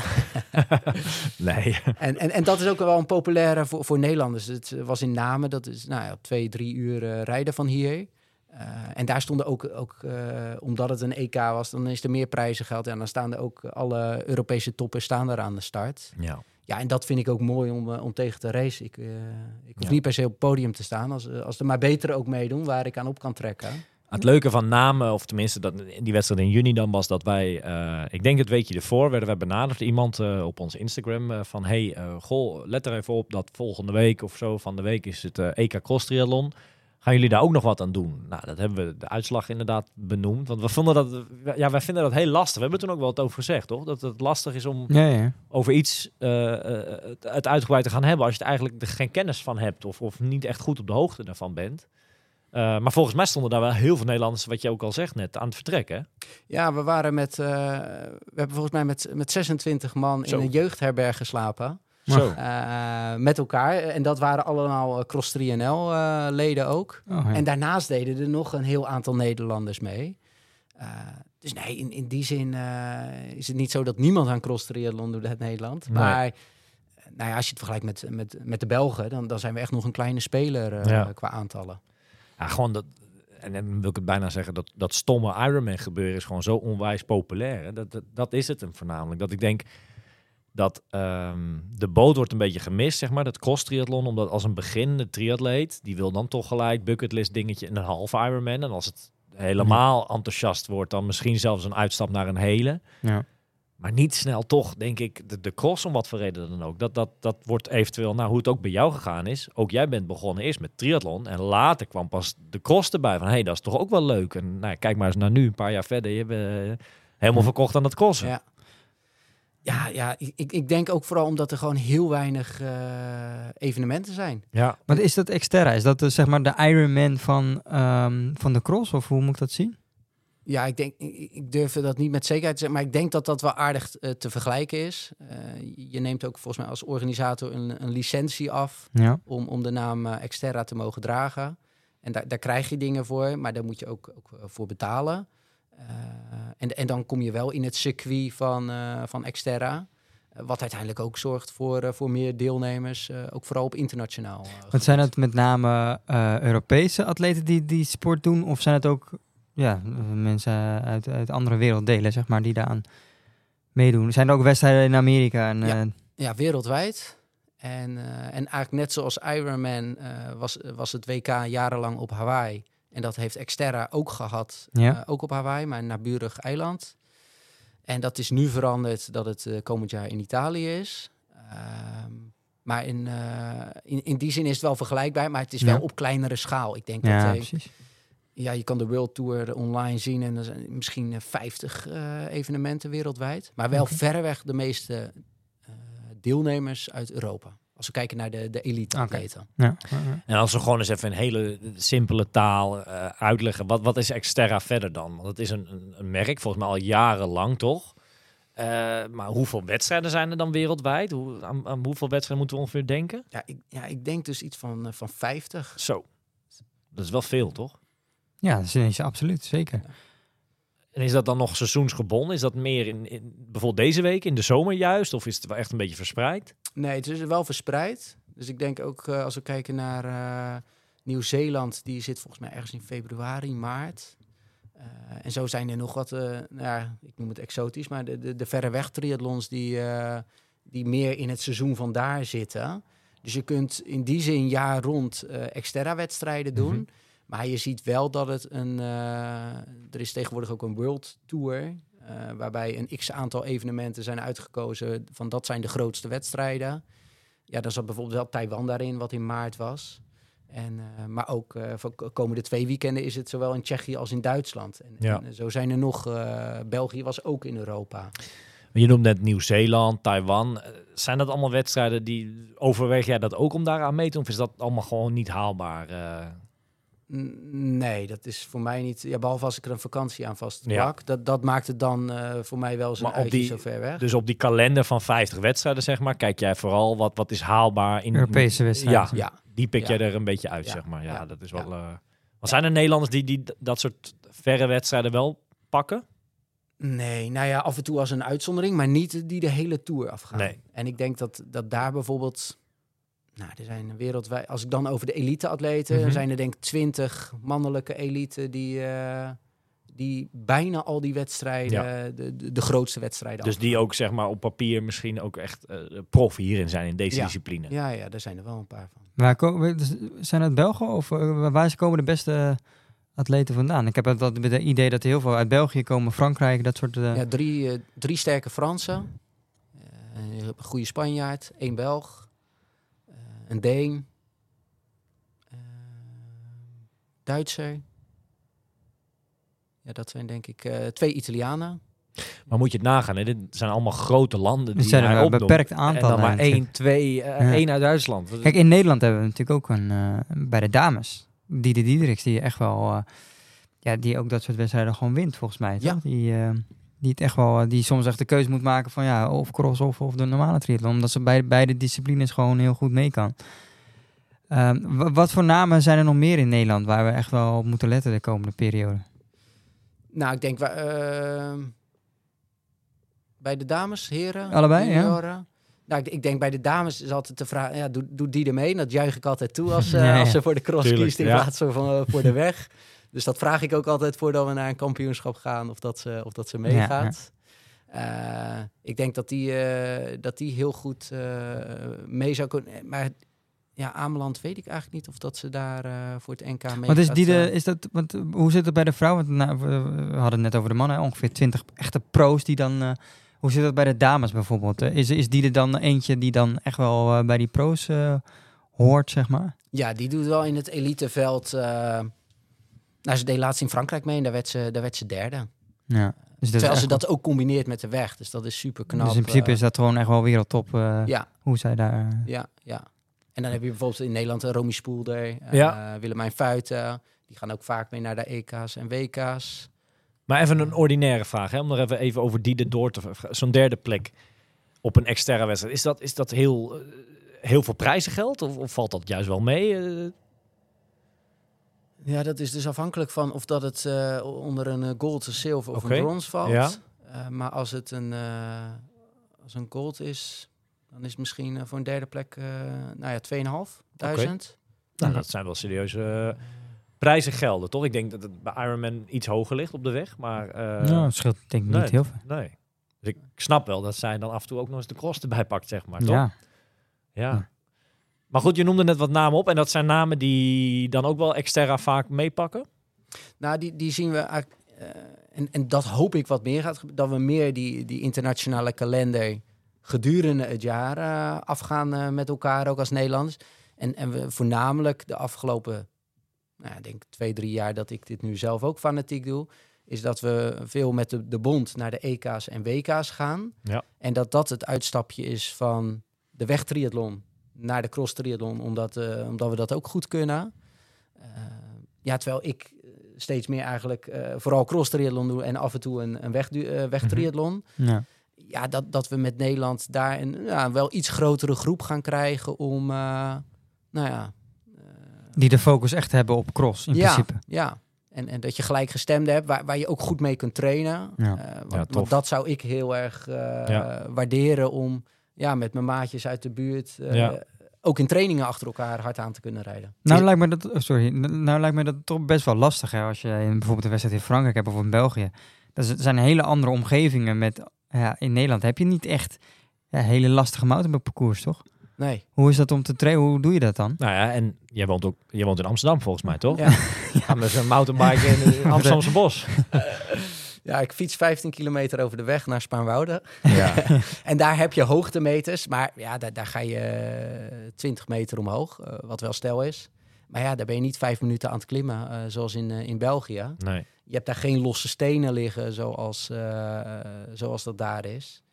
Nee. en, en, en dat is ook wel een populaire voor, voor Nederlanders. Het was in Namen, dat is nou ja, twee, drie uur eh, rijden van hier. Eh, en daar stonden ook, ook eh, omdat het een EK was, dan is er meer prijzengeld. En dan staan er ook alle Europese toppers staan er aan de start. Ja. Ja, en dat vind ik ook mooi om, eh, om tegen te racen. Ik, eh, ik hoef Ja. niet per se op het podium te staan. Als, eh, als er maar betere ook meedoen waar ik aan op kan trekken. Het leuke van namen, of tenminste dat, in die wedstrijd in juni dan, was dat wij, ik denk het weekje ervoor, werden wij benaderd iemand op ons Instagram van, hey, goh, let er even op dat volgende week of zo van de week is het EK Cross Triathlon. Gaan jullie daar ook nog wat aan doen? Nou, dat hebben we de uitslag inderdaad benoemd. Want we vonden dat, ja, wij vinden dat heel lastig. We hebben er toen ook wel wat over gezegd, toch? Dat het lastig is om Ja, ja. over iets eh, eh, het- het uitgebreid te gaan hebben als je er eigenlijk er geen kennis van hebt of, of niet echt goed op de hoogte daarvan bent. Eh, maar volgens mij stonden daar wel heel veel Nederlanders, wat je ook al zegt net, aan het vertrekken. Ja, we waren met, eh, we hebben volgens mij met, met 26 man Zo. in een jeugdherberg geslapen. Zo. Eh, met elkaar. En dat waren allemaal eh, Cross 3NL eh, leden ook. Oh, ja. En daarnaast deden er nog een heel aantal Nederlanders mee. Dus nee, in, in die zin is het niet zo dat niemand aan cross triathlon doet in Nederland. Nee. Maar nou ja, als je het vergelijkt met, met, met de Belgen, dan, dan zijn we echt nog een kleine speler Ja. qua aantallen. Ja, gewoon dat. En dan wil ik het bijna zeggen, dat, dat stomme Ironman gebeuren is gewoon zo onwijs populair. Hè? Dat, dat, dat is het hem voornamelijk. Dat ik denk dat ehm, de boot wordt een beetje gemist, zeg maar, dat cross triathlon. Omdat als een beginnende triatleet, die wil dan toch gelijk bucketlist dingetje in een half Ironman. En als het helemaal enthousiast wordt, dan misschien zelfs een uitstap naar een hele. Ja. Maar niet snel toch, denk ik, de, de cross om wat voor reden dan ook. Dat, dat, dat wordt eventueel, nou hoe het ook bij jou gegaan is. Ook jij bent begonnen eerst met triathlon. En later kwam pas de cross erbij. Van, hé, hey, dat is toch ook wel leuk. En nou, kijk maar eens naar nu, een paar jaar verder. Je bent eh, helemaal verkocht aan het crossen. Ja. Ja, ja ik, ik- denk ook vooral omdat er gewoon heel weinig eh, evenementen zijn. ja. Maar is dat Xterra? Is dat de, zeg maar de Ironman van, ehm, van de cross? Of hoe moet ik dat zien? Ja, ik denk, ik, durf dat niet met zekerheid te zeggen, maar ik denk dat dat wel aardig eh, te vergelijken is. Eh, je neemt ook volgens mij als organisator een, een licentie af Ja. om, om de naam eh, Xterra te mogen dragen. En daar, daar krijg je dingen voor, maar daar moet je ook, ook eh, voor betalen. Eh, en, en dan kom je wel in het circuit van, eh, van Xterra. eh, wat uiteindelijk ook zorgt voor, voor meer deelnemers, ook vooral op internationaal. eh, Wat zijn het met name Europese atleten die die sport doen? Of zijn het ook ja, mensen uit, uit andere werelddelen, zeg maar, die daaraan meedoen? Zijn er ook wedstrijden in Amerika? En, Ja. Ja, wereldwijd. En, en eigenlijk net zoals Ironman was, was het WK jarenlang op Hawaii. En dat heeft Xterra ook gehad, Ja. eh, ook op Hawaii, maar een naburig eiland. En dat is nu veranderd dat het eh, komend jaar in Italië is. Ehm, maar in, eh, in, in die zin is het wel vergelijkbaar, maar het is wel op kleinere schaal. Ik denk ja, dat precies. ja, je kan de World Tour online zien en er zijn misschien eh, 50 eh, evenementen wereldwijd. Maar wel Oké. verreweg de meeste deelnemers uit Europa. Als we kijken naar de, de elite-atleten. Ja. En als we gewoon eens even in hele simpele taal eh, uitleggen. Wat, wat is Xterra verder dan? Want het is een, een, een merk, volgens mij al jarenlang toch? Eh, maar hoeveel wedstrijden zijn er dan wereldwijd? Hoe, aan, aan hoeveel wedstrijden moeten we ongeveer denken? Ja, ik, ja, ik denk dus iets van, eh, van 50. Zo. Dat is wel veel, toch? Ja, dat is, is absoluut, zeker. En is dat dan nog seizoensgebonden? Is dat meer in, in bijvoorbeeld deze week, in de zomer juist? Of is het wel echt een beetje verspreid? Nee, het is wel verspreid. Dus ik denk ook eh, als we kijken naar eh, Nieuw-Zeeland, die zit volgens mij ergens in februari, maart. Eh, en zo zijn er nog wat, nou ja, ik noem het exotisch, maar de, de, de verre weg triathlons die, die meer in het seizoen van daar zitten. Dus je kunt in die zin jaar rond exterra wedstrijden doen. Mhm. Maar je ziet wel dat het een. eh, er is tegenwoordig ook een World Tour. eh, waarbij een x aantal evenementen zijn uitgekozen. Van dat zijn de grootste wedstrijden. Ja, daar zat bijvoorbeeld wel Taiwan daarin, wat in maart was. En, eh, maar ook voor de komende twee weekenden is het zowel in Tsjechië als in Duitsland. En, Ja. en zo zijn er nog. België was ook in Europa. Je noemt net Nieuw-Zeeland, Taiwan. Zijn dat allemaal wedstrijden die overweeg jij dat ook om daaraan mee te doen? Of is dat allemaal gewoon niet haalbaar? Nee, dat is voor mij niet. Ja, behalve als ik er een vakantie aan vast Ja. Dat, dat maakt het dan eh, voor mij wel zo'n Maar op uitje die- zo ver weg. Dus op die kalender van 50 wedstrijden, zeg maar, kijk jij vooral wat, wat is haalbaar in Europese wedstrijden. Ja, ja, die pik jij Ja. er een beetje uit, Ja. zeg maar. Ja, Ja. dat is Ja. wel. eh wat zijn er Nederlanders die, die dat soort verre wedstrijden wel pakken? Nee, nou ja, af en toe als een uitzondering, maar niet die de hele tour afgaan. Nee. En ik denk dat, dat daar bijvoorbeeld, nou, er zijn wereldwijd, als ik dan over de elite-atleten, dan zijn er denk ik twintig mannelijke elite die, eh, die bijna al die wedstrijden, de, de, de grootste wedstrijden Dus die ook, zeg maar, op papier misschien ook echt eh prof hierin zijn in deze Ja. discipline. Ja, ja, daar zijn er wel een paar van. Waar komen, dus zijn het Belgen of eh, waar komen de beste atleten vandaan? Ik heb het dat het idee dat er heel veel uit België komen, Frankrijk, dat soort... Ja, drie, drie sterke Fransen, eh, een goede Spanjaard, één Belg, een Deen, eh, Duitser. Ja, dat zijn denk ik eh, twee Italianen. Maar moet je het nagaan, hè? dit zijn allemaal grote landen Er die zijn er een beperkt En aantal. dan maar één, twee, eh, Ja. één uit Duitsland. Kijk, in Nederland hebben we natuurlijk ook een, eh, bij de dames, Diede Diederichs, die echt wel, eh, ja, die ook dat soort wedstrijden gewoon wint, volgens mij. Ja. toch? Die, eh, die het echt wel, die soms echt de keuze moet maken van ja, of cross of, of de normale triathlon, omdat ze bij beide disciplines gewoon heel goed mee kan. Ehm, wa- wat voor namen zijn er nog meer in Nederland waar we echt wel op moeten letten de komende periode? Nou, ik denk wa- eh, bij de dames, heren, Allebei, ja. Nou, ik, ik denk bij de dames is altijd de vraag, ja, doet doe die er mee? En dat juich ik altijd toe als, eh, Ja, ja. als ze voor de cross Tuurlijk, kiest in ja. plaats van eh, voor de weg. Dus dat vraag ik ook altijd voordat we naar een kampioenschap gaan of dat ze, of dat ze meegaat. Eh, ik denk dat die, eh, dat die heel goed eh, mee zou kunnen. Maar ja, Ameland weet ik eigenlijk niet of dat ze daar voor het NK mee Want is die de, is dat, want hoe zit het bij de vrouw? Want nou, we, hadden het net over de mannen, ongeveer 20 echte pro's die dan. hoe zit het bij de dames bijvoorbeeld? Is, is die er dan eentje die dan echt wel bij die pro's hoort, zeg maar? Ja, die doet wel in het eliteveld. Nou, ze deed laatst in Frankrijk mee en daar werd ze, daar werd ze derde. Ja. Dus, Terwijl ze dat ook combineert met de weg. Dus dat is super knap. dus in principe eh, is dat gewoon echt wel wereldtop eh, Ja, hoe zij daar. eh, ja, ja. En dan heb je bijvoorbeeld in Nederland een Romy Spoelder, eh Ja. Willemijn Fuiten. Die gaan ook vaak mee naar de EK's en WK's. Maar even een ordinaire vraag, hè, om nog even, even over die de door te Zo'n derde plek op een externe wedstrijd. Is dat, is dat heel, heel veel prijzengeld of, of valt dat juist wel mee? Ja, dat is dus afhankelijk van of dat het eh, onder een eh, gold, een zilver of een brons valt. ja. Eh, maar als het een, eh, als een gold is, dan is het misschien voor een derde plek, eh nou ja, 2.500. nou, dat zijn wel serieuze uh, prijzengelden, toch? Ik denk dat het bij Ironman iets hoger ligt op de weg, maar... eh, nou, het scheelt denk ik nee, niet heel veel. Nee. Dus ik snap wel dat zij dan af en toe ook nog eens de cross erbij pakt, zeg maar, toch? Ja. Ja. Maar goed, je noemde net wat namen op. En dat zijn namen die dan ook wel extra vaak meepakken. Nou, die, die zien we eigenlijk, eh, en, en dat hoop ik wat meer gaat gebeuren, dat we meer die, die internationale kalender gedurende het jaar eh, afgaan eh, met elkaar, ook als Nederlanders. En, en we voornamelijk de afgelopen, nou, ik denk twee, drie jaar dat ik dit nu zelf ook fanatiek doe, is dat we veel met de, de bond naar de EK's en WK's gaan. Ja. En dat dat het uitstapje is van de wegtriathlon naar de cross triathlon, omdat, eh, omdat we dat ook goed kunnen. Eh, ja, terwijl ik eh, steeds meer eigenlijk vooral cross triathlon doe en af en toe een, een weg, eh, wegtriathlon. Ja. Ja, dat, dat we met Nederland daar een ja, wel iets grotere groep gaan krijgen om, nou ja, Die de focus echt hebben op cross in ja, principe. ja. En, en dat je gelijk gestemde hebt, waar, waar je ook goed mee kunt trainen. Ja. Want, Ja, tof. want dat zou ik heel erg Ja. waarderen om ja, met mijn maatjes uit de buurt Ja. Ook in trainingen achter elkaar hard aan te kunnen rijden. Nou lijkt me dat, oh, sorry, nou lijkt me dat toch best wel lastig hè, als je in bijvoorbeeld een wedstrijd in Frankrijk hebt of in België. Dat zijn hele andere omgevingen met, ja, in Nederland heb je niet echt ja, hele lastige mountainbikeparcours, toch? Nee. Hoe is dat om te trainen? Hoe doe je dat dan? Nou ja, en jij woont ook jij woont in Amsterdam volgens mij, toch? Ja. Ja, met zo'n mountainbike in het Amsterdamse bos. Ja, ik fiets 15 kilometer over de weg naar Spaanwouden. Ja. En daar heb je hoogtemeters, maar ja, daar, daar ga je eh, 20 meter omhoog, eh, wat wel stel is. Maar ja, daar ben je niet vijf minuten aan het klimmen, eh, zoals in, eh, in België. Nee. Je hebt daar geen losse stenen liggen, zoals, eh, eh, zoals dat daar is.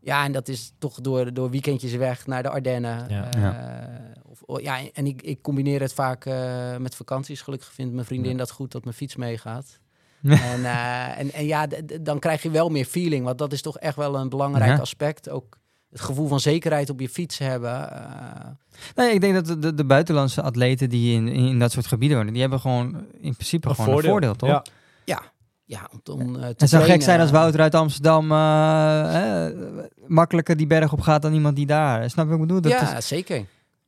Ja, en dat is toch door, door weekendjes weg naar de Ardennen. Ja. Eh, Of, oh, ja, en ik, ik combineer het vaak eh, met vakanties. Gelukkig vindt mijn vriendin Ja. dat goed dat mijn fiets meegaat. en, eh, en, en ja, dan krijg je wel meer feeling. Want dat is toch echt wel een belangrijk Ja. aspect. Ook het gevoel van zekerheid op je fiets hebben. eh, Nee, ik denk dat de, de, de buitenlandse atleten die in, in dat soort gebieden wonen, die hebben gewoon in principe gewoon een voordeel, toch? Ja. ja, ja, om, om eh, te Het zou gek zijn als Wouter uit Amsterdam eh, makkelijker die berg op gaat dan iemand die daar. Snap je wat ik bedoel? Dat ja, is, zeker.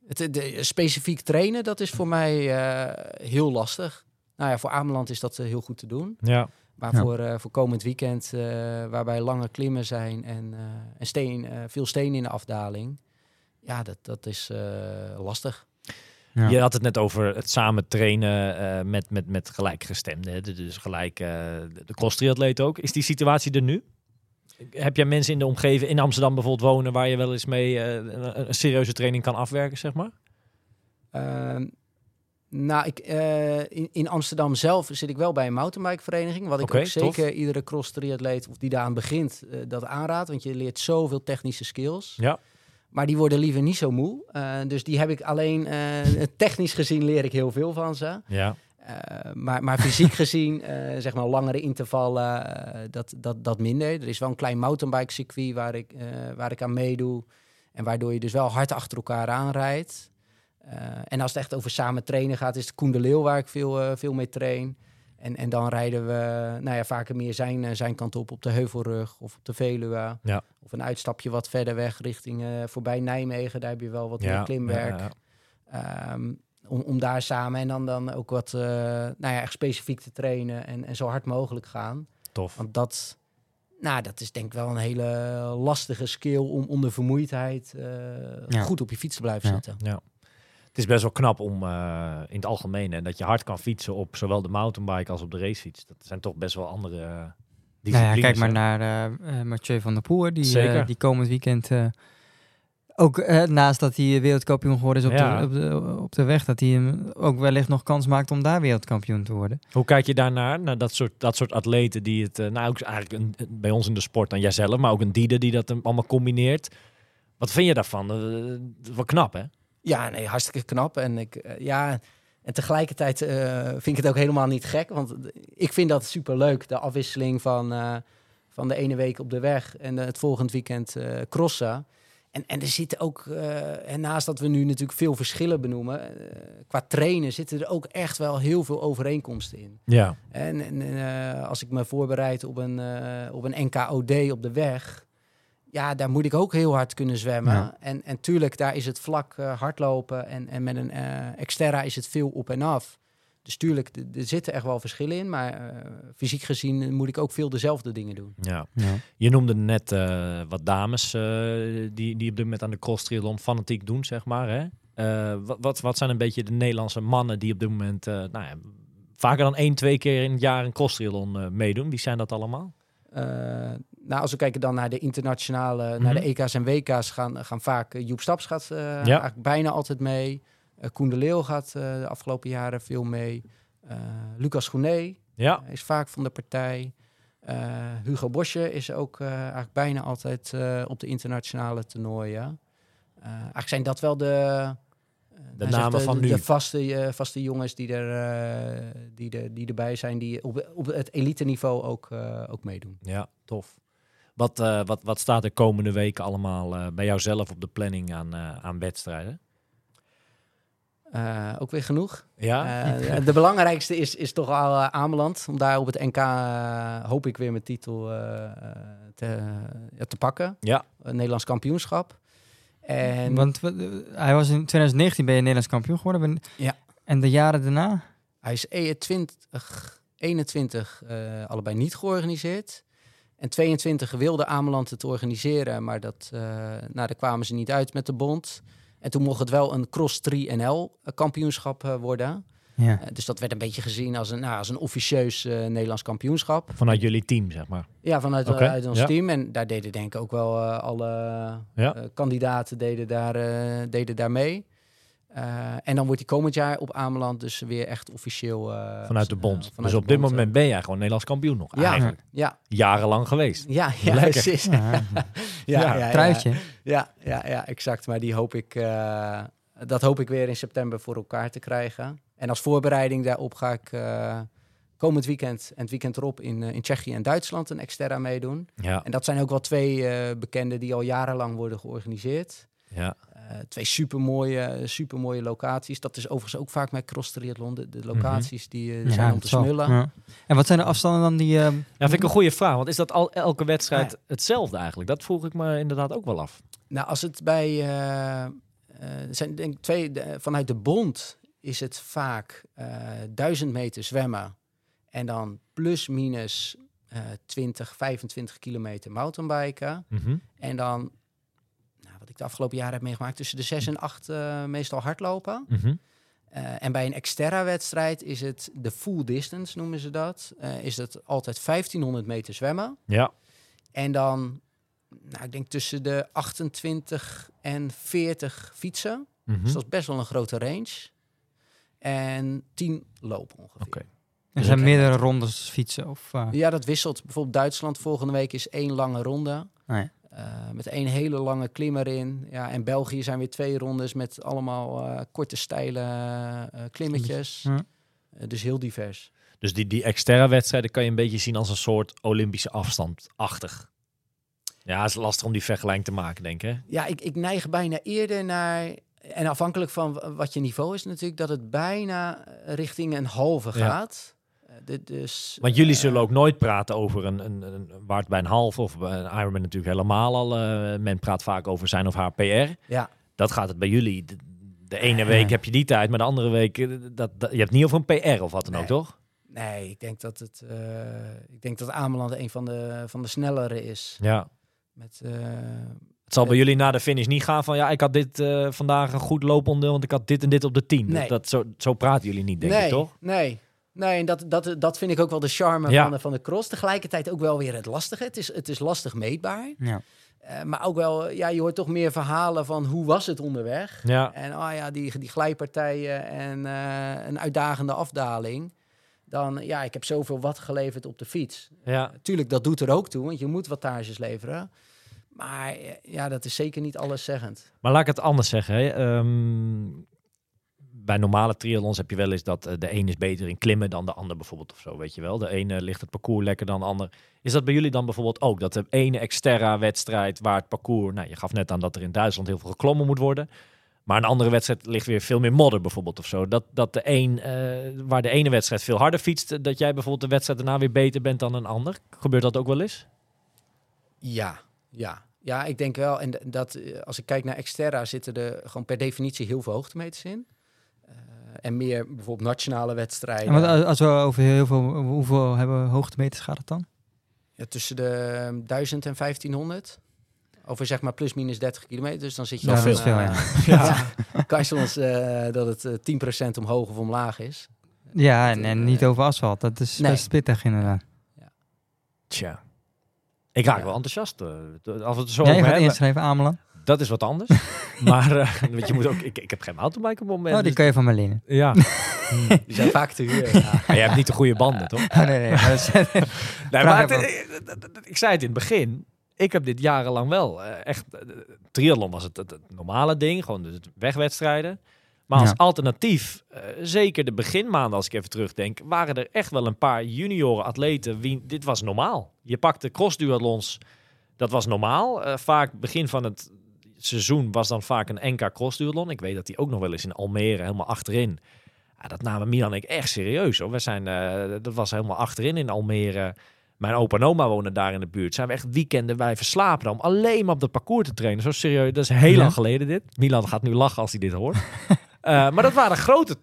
Het, de, specifiek trainen, dat is voor mij eh, heel lastig. Nou ja, voor Ameland is dat eh, heel goed te doen. Ja. Maar Ja. voor, eh, voor komend weekend, eh, waarbij lange klimmen zijn en, eh, en steen, eh, veel steen in de afdaling. Ja, dat, dat is eh, lastig. ja. Je had het net over het samen trainen eh, met, met, met gelijkgestemden. Dus gelijk eh, de cross-triatleet ook. Is die situatie er nu? Heb jij mensen in de omgeving, in Amsterdam bijvoorbeeld wonen, waar je wel eens mee eh, een, een serieuze training kan afwerken, zeg maar? Nou, ik, eh, in, in Amsterdam zelf zit ik wel bij een mountainbikevereniging. Wat ik ook tof. zeker iedere cross-triatleet of die daaraan begint, eh, dat aanraad. Want je leert zoveel technische skills. Ja. Maar die worden liever niet zo moe. Eh, dus die heb ik alleen, technisch gezien leer ik heel veel van ze. Ja. Maar, maar fysiek gezien, zeg maar langere intervallen, dat, dat, dat minder. Er is wel een klein mountainbike circuit waar ik, waar ik aan meedoe. En waardoor je dus wel hard achter elkaar aanrijdt. Eh, en als het echt over samen trainen gaat, is het Koen de Leeuw waar ik veel, eh, veel mee train. En, en dan rijden we nou ja, vaker meer zijn, eh, zijn kant op, op de Heuvelrug of op de Veluwe. Ja. Of een uitstapje wat verder weg richting eh, voorbij Nijmegen. Daar heb je wel wat Ja, meer klimwerk. ja, Ehm, om, om daar samen en dan, dan ook wat eh, nou ja, echt specifiek te trainen en, en zo hard mogelijk gaan. Tof. Want dat, nou, dat is denk ik wel een hele lastige skill om onder vermoeidheid eh, Ja. goed op je fiets te blijven Ja. zitten. Ja. Het is best wel knap om eh, in het algemeen en dat je hard kan fietsen op zowel de mountainbike als op de racefiets. Dat zijn toch best wel andere eh, Nou disciplines. ja, kijk maar hè? naar eh, eh, Mathieu van der Poel, die, Zeker. eh, die komend weekend eh, ook eh, naast dat hij wereldkampioen geworden is op, Ja. de, op, de, op de weg, dat hij hem ook wellicht nog kans maakt om daar wereldkampioen te worden. Hoe kijk je daarnaar? Naar dat soort, dat soort atleten die het, eh, nou ook eigenlijk een, bij ons in de sport dan jijzelf, maar ook een Diede die dat hem allemaal combineert. Wat vind je daarvan? Eh, wat knap, hè? Ja, nee, hartstikke knap. En, ik, eh, ja, en tegelijkertijd eh, vind ik het ook helemaal niet gek. Want ik vind dat super leuk. De afwisseling van, eh, van de ene week op de weg en het volgend weekend crossen. En, en er zitten ook, en naast dat we nu natuurlijk veel verschillen benoemen, qua trainen zitten er ook echt wel heel veel overeenkomsten in. Ja. En, en als ik me voorbereid op een, op een NKOD op de weg, ja, daar moet ik ook heel hard kunnen zwemmen. Ja. En, en tuurlijk, daar is het vlak eh, hardlopen en, en met een eh Xterra is het veel op en af. Dus tuurlijk, er zitten echt wel verschillen in, maar eh, fysiek gezien moet ik ook veel dezelfde dingen doen. ja. Ja. Je noemde net eh, wat dames eh, die, die op dit moment aan de cross triathlon fanatiek doen, zeg maar. Hè? Eh, wat, wat, wat zijn een beetje de Nederlandse mannen die op dit moment eh, nou ja, vaker dan één, twee keer in het jaar een cross triathlon eh, meedoen? Wie zijn dat allemaal? Nou, als we kijken dan naar de internationale, Mhm. naar de EK's en WK's, gaan, gaan vaak eh, Joep Staps gaat eh, eigenlijk bijna altijd mee. Eh Koen de Leeuw gaat de afgelopen jaren veel mee. Lucas Ja, is vaak van de partij. Hugo Bosje is ook eigenlijk bijna altijd op de internationale toernooien. Eigenlijk zijn dat wel de, zegt, namen van nu. De vaste, vaste jongens die, er, die, er, die erbij zijn, die op, op het elite niveau ook, ook meedoen. ja tof. Wat, eh, wat, wat staat er komende weken allemaal eh, bij jou zelf op de planning aan, eh, aan wedstrijden? Eh, ook weer genoeg. Ja, Eh, de belangrijkste is, is toch al Ameland. Om daar op het NK hoop ik weer mijn titel te, te pakken. ja. Een Nederlands kampioenschap. En Want hij was in 2019 ben je Nederlands kampioen geworden. Ben- Ja. En de jaren daarna? hij is 21, 21 eh, allebei niet georganiseerd. En 22 wilde Ameland het organiseren, maar dat, eh, nou, daar kwamen ze niet uit met de bond. En toen mocht het wel een Cross 3 NL kampioenschap eh, worden. Ja. Eh, dus dat werd een beetje gezien als een, nou, als een officieus Nederlands kampioenschap. Vanuit jullie team, zeg maar. Ja, vanuit uit ons ja. team. En daar deden denk ik ook wel alle Ja. kandidaten deden daar, deden daar mee. Eh, en dan wordt die komend jaar op Ameland dus weer echt officieel... eh, Vanuit de eh, bond. vanuit dus op dit moment ben jij gewoon Nederlands kampioen nog. Ja. Eigenlijk. eh, Ja, Jarenlang geweest. ja, ja, Lekker. precies. Ja, Ja, ja, ja, truitje. Ja, ja, ja, exact. Maar die hoop ik, eh, dat hoop ik weer in september voor elkaar te krijgen. En als voorbereiding daarop ga ik eh, komend weekend en het weekend erop in, eh, in Tsjechië en Duitsland een Exterra meedoen. Ja, En dat zijn ook wel twee eh bekende die al jarenlang worden georganiseerd. ja. Eh, twee supermooie, supermooie locaties. Dat is overigens ook vaak met cross triathlon. De, de locaties die eh, zijn om te smullen. Ja. En wat zijn de afstanden dan die... eh, Ja, vind ik een goede vraag. Want is dat al elke wedstrijd Ja. hetzelfde eigenlijk? Dat vroeg ik me inderdaad ook wel af. Nou, als het bij eh, zijn denk ik twee de- vanuit de bond is het vaak eh 1000 meter zwemmen en dan plus minus eh 20, 25 kilometer mountainbiken Mhm. en dan wat ik de afgelopen jaren heb meegemaakt tussen de 6 en 8 eh, meestal hardlopen. Mhm. Eh, en bij een exterra wedstrijd is het de full distance noemen ze dat. Eh, is dat altijd 1500 meter zwemmen. Ja. En dan, nou, ik denk tussen de 28 en 40 fietsen. Mhm. Dus dat is best wel een grote range. En 10 lopen ongeveer. Oké. er zijn meerdere rondes fietsen of... eh, Ja, dat wisselt. Bijvoorbeeld Duitsland volgende week is één lange ronde. ja. Eh, met één hele lange klim erin. Ja, en België zijn weer twee rondes met allemaal eh, korte, steile eh, klimmetjes. Ja. Dus heel divers. Dus die, die externe wedstrijden kan je een beetje zien als een soort Olympische afstand-achtig. Ja, het is lastig om die vergelijking te maken, denk ik. hè? Ja, ik, ik neig bijna eerder naar... En afhankelijk van wat je niveau is natuurlijk... dat het bijna richting een halve Ja. gaat. Eh, dit dus, Want jullie eh, zullen ook nooit praten over een, een, een waard bij een half of bij een Ironman natuurlijk helemaal al. eh, men praat vaak over zijn of haar PR. Ja, Dat gaat het bij jullie. De, de ene week heb je die tijd, maar de andere week, eh, dat, dat, je hebt niet over een PR of wat dan ook, toch? nee, ik denk dat het, eh, ik denk dat Ameland een van de, van de snellere is. Ja. Met, eh, Het zal bij jullie na de finish niet gaan van, ja, ik had dit eh, vandaag een goed looponderdeel, want ik had dit en dit op de 10. Nee. Dat, dat, zo, zo praten jullie niet, denk nee, ik, toch? Nee, nee en dat, dat, dat vind ik ook wel de charme Ja. van, de, van de cross. Tegelijkertijd ook wel weer het lastige. Het is, het is lastig meetbaar. Ja. Eh, maar ook wel, ja, je hoort toch meer verhalen van hoe was het onderweg. Ja. En oh ja, die, die glijpartijen en eh, een uitdagende afdaling. Dan, ja, ik heb zoveel wat geleverd op de fiets. Ja. Tuurlijk, dat doet er ook toe, want je moet wattages leveren. Maar eh, ja, dat is zeker niet alleszeggend. Maar laat ik het anders zeggen. Hè. Ehm, bij normale triathlons heb je wel eens dat eh, de een is beter in klimmen dan de ander bijvoorbeeld of zo, weet je wel. De ene ligt het parcours lekker dan de ander. Is dat bij jullie dan bijvoorbeeld ook? Dat de ene exterra wedstrijd waar het parcours, nou je gaf net aan dat er in Duitsland heel veel geklommen moet worden. Maar een andere wedstrijd ligt weer veel meer modder bijvoorbeeld of zo. Dat, dat de een, eh, waar de ene wedstrijd veel harder fietst, dat jij bijvoorbeeld de wedstrijd daarna weer beter bent dan een ander. Gebeurt dat ook wel eens? Ja, ja. Ja, ik denk wel. En dat eh, als ik kijk naar Xterra zitten er gewoon per definitie heel veel hoogtemeters in. Eh, en meer bijvoorbeeld nationale wedstrijden. En wat, als- we over heel veel, hoeveel hebben hoogtemeters gaat het dan? Ja, tussen de ehm, 1000 en 1500. Over zeg maar plus minus 30 kilometer. Dus dan zit je Ja, dat is veel, eh, ja. ja. kan je soms eh, dat het eh, 10% omhoog of omlaag is. Ja, en, eh, en niet over asfalt. Dat is nee. best pittig inderdaad. Tja. Ik raak Ja. wel enthousiast. eh, als we het zo Jij gaat hebben. inschrijven, Ameland. Dat is wat anders. maar eh, want je moet ook, ik, ik heb geen mountainbike op het moment. Oh, die dus- kun je van me lenen. ja. Die zijn vaak te huur. Ja. Maar je hebt niet de goede banden, toch? Oh, nee, nee. maar Nee, maar het- ik zei het in het begin. Ik heb dit jarenlang wel eh, echt. eh, triathlon was het, het, het normale ding, gewoon de wegwedstrijden. Maar als Ja. alternatief, zeker de beginmaanden, als ik even terugdenk, waren er echt wel een paar junioren atleten. Wie, dit was normaal. Je pakte crossduathlons, dat was normaal. Eh, vaak begin van het seizoen was dan vaak een NK crossduathlon. Ik weet dat die ook nog wel eens in Almere helemaal achterin. Ja, dat namen Milan en ik echt serieus hoor. We zijn, eh, dat was helemaal achterin in Almere. Mijn opa en oma wonen daar in de buurt. Zijn we echt weekenden bij verslapen om alleen maar op dat parcours te trainen. Zo serieus. Dat is heel Ja. lang geleden dit. Milan gaat nu lachen als hij dit hoort. Eh, maar dat waren grote.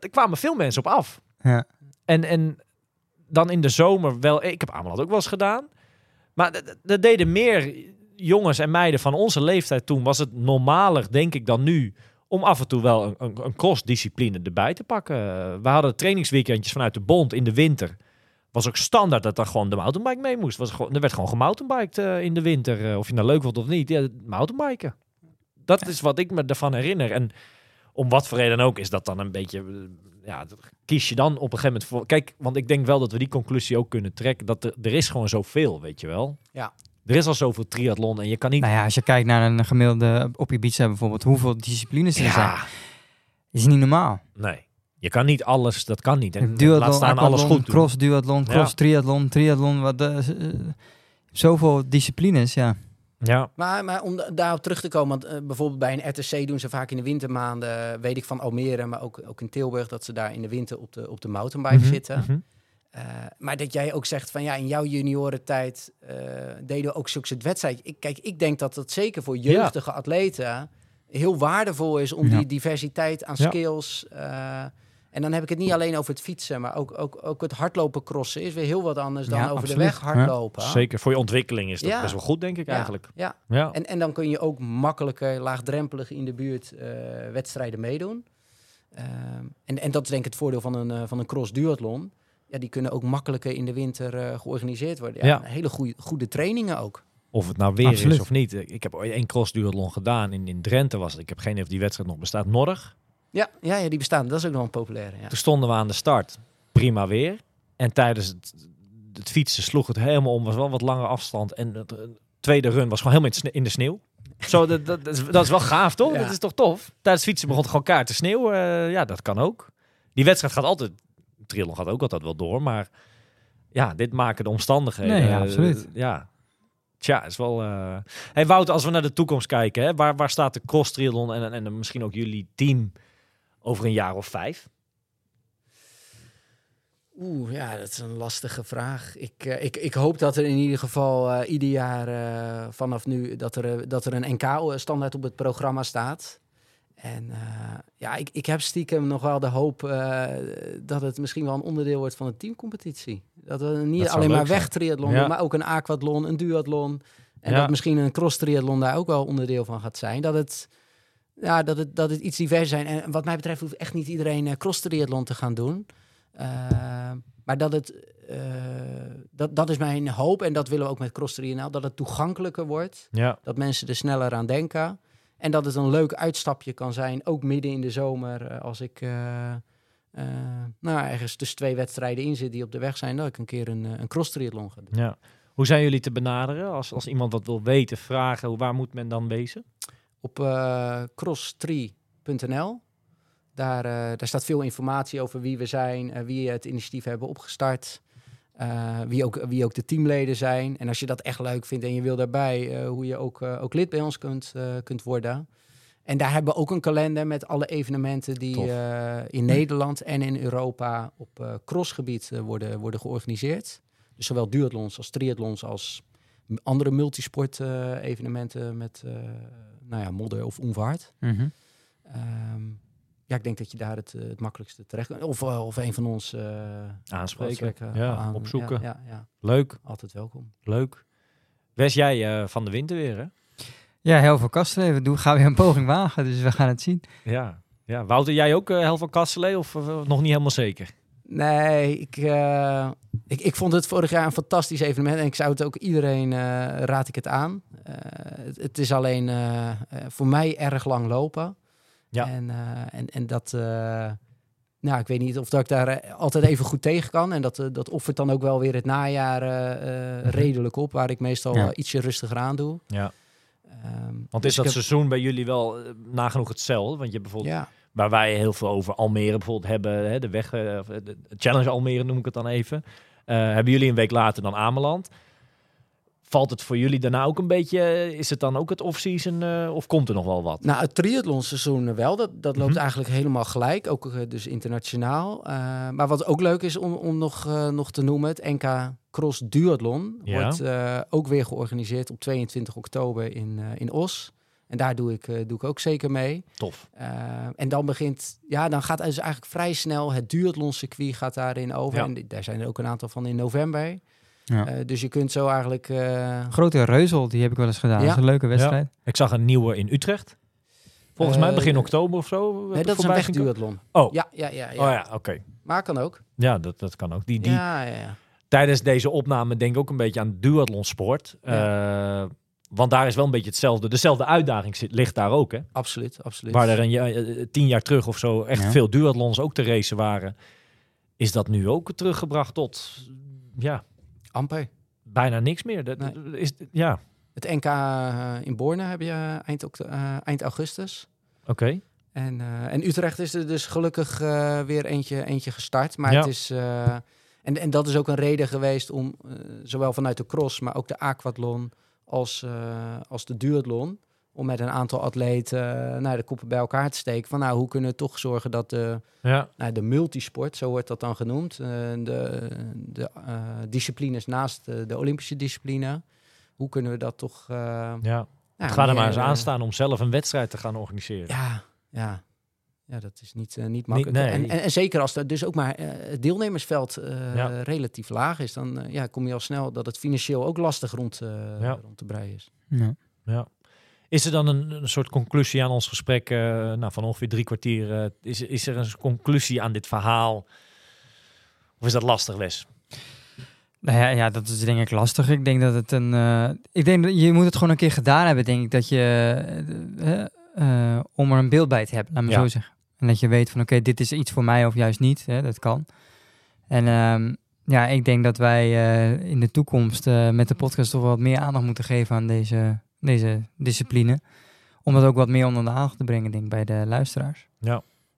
Er kwamen veel mensen op af. Ja. En, en dan in de zomer wel. Ik heb Ameland ook wel eens gedaan. Maar d- d- er deden meer jongens en meiden van onze leeftijd toen. Was het normaler, denk ik, dan nu. Om af en toe wel een, een, een crossdiscipline erbij te pakken. We hadden trainingsweekendjes vanuit de bond in de winter. Was ook standaard dat dan gewoon de mountainbike mee moest. Was gewoon, er werd gewoon gemountainbiked eh, in de winter. eh, of je nou leuk vond of niet. Ja, mountainbiken. Dat is wat ik me ervan herinner. En om wat voor reden ook is dat dan een beetje... eh, Ja, kies je dan op een gegeven moment voor... Kijk, want ik denk wel dat we die conclusie ook kunnen trekken. Dat er, er is gewoon zoveel, weet je wel. Ja. Er is al zoveel triathlon en je kan niet... Nou ja, als je kijkt naar een gemiddelde op Ibiza bijvoorbeeld, hoeveel disciplines er zijn, ja, is niet normaal. nee. Je kan niet alles, dat kan niet. En, en Duathlon, laat staan alles goed doen. cross duathlon, Ja. cross triathlon, triathlon, wat, eh, eh, zoveel disciplines, ja. Ja, Maar, maar om da- daarop terug te komen, want eh, bijvoorbeeld bij een RTC doen ze vaak in de wintermaanden, weet ik van Almere, maar ook, ook in Tilburg, dat ze daar in de winter op de, op de mountainbike Mhm, zitten. mhm. Eh, maar dat jij ook zegt van ja, in jouw juniorentijd eh deden we ook zulke soort wedstrijden. Ik, kijk, ik denk dat dat zeker voor jeugdige atleten heel waardevol is om Ja. die diversiteit aan Ja. skills. eh, en dan heb ik het niet alleen over het fietsen, maar ook, ook, ook het hardlopen crossen is weer heel wat anders dan Ja, over absoluut. de weg hardlopen. Zeker, voor je ontwikkeling is dat Ja. best wel goed, denk ik Ja, eigenlijk. Ja, Ja. en, en dan kun je ook makkelijker, laagdrempelig in de buurt wedstrijden meedoen. Ehm, en, en dat is denk ik het voordeel van een, van een cross duathlon. Ja, die kunnen ook makkelijker in de winter eh, georganiseerd worden. Ja, Ja. Hele goede, goede trainingen ook. Of het nou weer Absoluut. is of niet. Ik heb ooit één crossduathlon gedaan. In, in Drenthe was het. Ik heb geen idee of die wedstrijd nog bestaat. Norg. Ja, ja, ja, die bestaan. Dat is ook nog een populaire. Ja. Toen stonden we aan de start. Prima weer. En tijdens het, het fietsen sloeg het helemaal om. Was wel wat langere afstand. En de, de tweede run was gewoon helemaal in de sneeuw. Zo, dat, dat, dat, is, dat is wel gaaf, toch? Ja. Dat is toch tof? Tijdens het fietsen begon het gewoon kaart te sneeuw. Eh, ja, dat kan ook. Die wedstrijd gaat altijd... Triathlon gaat ook altijd wel door, maar... Ja, dit maken de omstandigheden. Nee, ja, eh, absoluut. ja. Tja, is wel... eh Hey Wouter, als we naar de toekomst kijken, hè, waar, waar staat de cross triathlon en, en, en misschien ook jullie team over een jaar of vijf? Oeh, ja, dat is een lastige vraag. Ik, eh, ik, ik hoop dat er in ieder geval eh, ieder jaar eh, vanaf nu dat er, eh, dat er een NK-standaard op het programma staat. En eh, ja, ik, ik heb stiekem nog wel de hoop eh, dat het misschien wel een onderdeel wordt van een teamcompetitie. Dat we niet Dat alleen maar wegtriathlon Ja. doen, maar ook een aquathlon, een duathlon. En Ja. dat misschien een cross-triathlon daar ook wel onderdeel van gaat zijn. Dat het, ja, dat het, dat het iets divers zijn. En wat mij betreft hoeft echt niet iedereen eh, cross-triathlon te gaan doen. Maar dat het, dat, dat is mijn hoop en dat willen we ook met Cross 3NL, dat het toegankelijker wordt, Ja, dat mensen er sneller aan denken en dat het een leuk uitstapje kan zijn, ook midden in de zomer, eh, als ik eh, eh, nou, ergens tussen twee wedstrijden in zit die op de weg zijn, dat ik een keer een, een cross triathlon ga doen. ja. Hoe zijn jullie te benaderen? Als, als iemand wat wil weten, vragen, waar moet men dan wezen? Op eh cross3.nl. Daar, daar staat veel informatie over wie we zijn, wie het initiatief hebben opgestart. Eh, wie, ook, wie ook de teamleden zijn. En als je dat echt leuk vindt en je wil daarbij, eh, hoe je ook, eh, ook lid bij ons kunt, kunt worden. En daar hebben we ook een kalender met alle evenementen die in Nederland en in Europa op crossgebied worden, worden georganiseerd. Dus zowel duathlons als triathlons als andere multisport evenementen met nou ja, modder of onvaart. Mhm. Ehm, ja, ik denk dat je daar het, eh, het makkelijkste terecht kunt. Of, eh, of een van ons eh Aanspreken. Ja, aan- opzoeken. Ja, ja, ja, Leuk, altijd welkom. leuk. Wes jij eh, van de winter weer, hè? Ja, heel veel kasten. We doen, gaan weer een poging wagen, dus we gaan het zien. Ja. ja. Wouter, jij ook uh, Hel van Kastelee of nog niet helemaal zeker? Nee, ik, eh, ik, ik vond het vorig jaar een fantastisch evenement. En ik zou het ook iedereen, eh, raad ik het aan. Eh, het, het is alleen voor mij erg lang lopen. Ja. En, eh, en, en dat... eh, nou, ik weet niet of dat ik daar eh, altijd even goed tegen kan. En dat, dat offert dan ook wel weer het najaar Mhm. redelijk op. Waar ik meestal Ja. ietsje rustiger aan doe. Ja. Ehm, Want dus is dat heb- seizoen bij jullie wel nagenoeg hetzelfde? Want je bijvoorbeeld, Ja, waar wij heel veel over Almere bijvoorbeeld hebben, hè, de weg, de Challenge Almere noem ik het dan even. Hebben jullie een week later dan Ameland? Valt het voor jullie daarna ook een beetje, eh, is het dan ook het off-season eh, of komt er nog wel wat? Nou, het triathlonseizoen wel, dat, dat loopt Mhm. eigenlijk helemaal gelijk, ook eh, dus internationaal. Eh, maar wat ook leuk is om, om nog, eh, nog te noemen, het NK Cross Duathlon Ja. wordt eh, ook weer georganiseerd op 22 oktober in, eh, in Os. En daar doe ik, eh, doe ik ook zeker mee. Tof. Eh, en dan begint, ja, dan gaat dus eigenlijk vrij snel het duathlon-circuit gaat daarin over. Ja. En daar zijn er ook een aantal van in november. Ja. Eh, dus je kunt zo eigenlijk... eh, Grote reuzel, die heb ik wel eens gedaan. Ja. Dat is een leuke wedstrijd. Ik zag een nieuwe in Utrecht. Volgens mij Eh, begin oktober of zo. nee, dat is een wegduathlon. Oh. Ja, ja, ja. ja. Oh ja, oké. Maar kan ook. Ja, dat, dat kan ook. Die, die, Ja, ja, ja. tijdens deze opname denk ik ook een beetje aan duathlonsport. Eh, want daar is wel een beetje hetzelfde. Dezelfde uitdaging zit, ligt daar ook, hè? Absoluut, absoluut. Waar er een ja, eh, tien jaar terug of zo echt Ja. veel duathlons ook te racen waren. Is dat nu ook teruggebracht tot ja, Amper. bijna niks meer? Dat, Nee. is, ja, Het NK eh, in Borne heb je eind, oct- eh, eind augustus. oké. En, eh, en Utrecht is er dus gelukkig eh, weer eentje, eentje gestart. Maar Ja. het is... eh, en, en dat is ook een reden geweest om, eh, zowel vanuit de cross, maar ook de aquathlon als, eh, als de duathlon, om met een aantal atleten eh, nou, de koppen bij elkaar te steken. Van nou, hoe kunnen we toch zorgen dat de, Ja, nou, de multisport, zo wordt dat dan genoemd, eh, de, de eh, disciplines naast de, de Olympische discipline, hoe kunnen we dat toch... eh, ja. nou, Ga er maar eens aan staan om zelf een wedstrijd te gaan organiseren. Ja, ja. Ja, dat is niet, niet makkelijk. nee. En, en, en zeker als er dus ook maar eh, het deelnemersveld eh, Ja. relatief laag is, dan ja, kom je al snel dat het financieel ook lastig rond, eh, Ja. rond te breien is. Ja. Ja. Is er dan een, een soort conclusie aan ons gesprek eh, nou, van ongeveer drie kwartier? eh, is, is er een conclusie aan dit verhaal? Of is dat lastig, Wes? Nou ja, ja, dat is denk ik lastig. Ik denk dat het een. eh, ik denk dat je moet het gewoon een keer gedaan hebben, denk ik, dat je. om er een beeld bij te hebben, laat me Ja. zo zeggen. En dat je weet van oké, dit is iets voor mij of juist niet. Hè, dat kan. En ehm, ja, ik denk dat wij in de toekomst met de podcast toch wat meer aandacht moeten geven aan deze, deze discipline. Om dat ook wat meer onder de aandacht te brengen, denk ik, bij de luisteraars.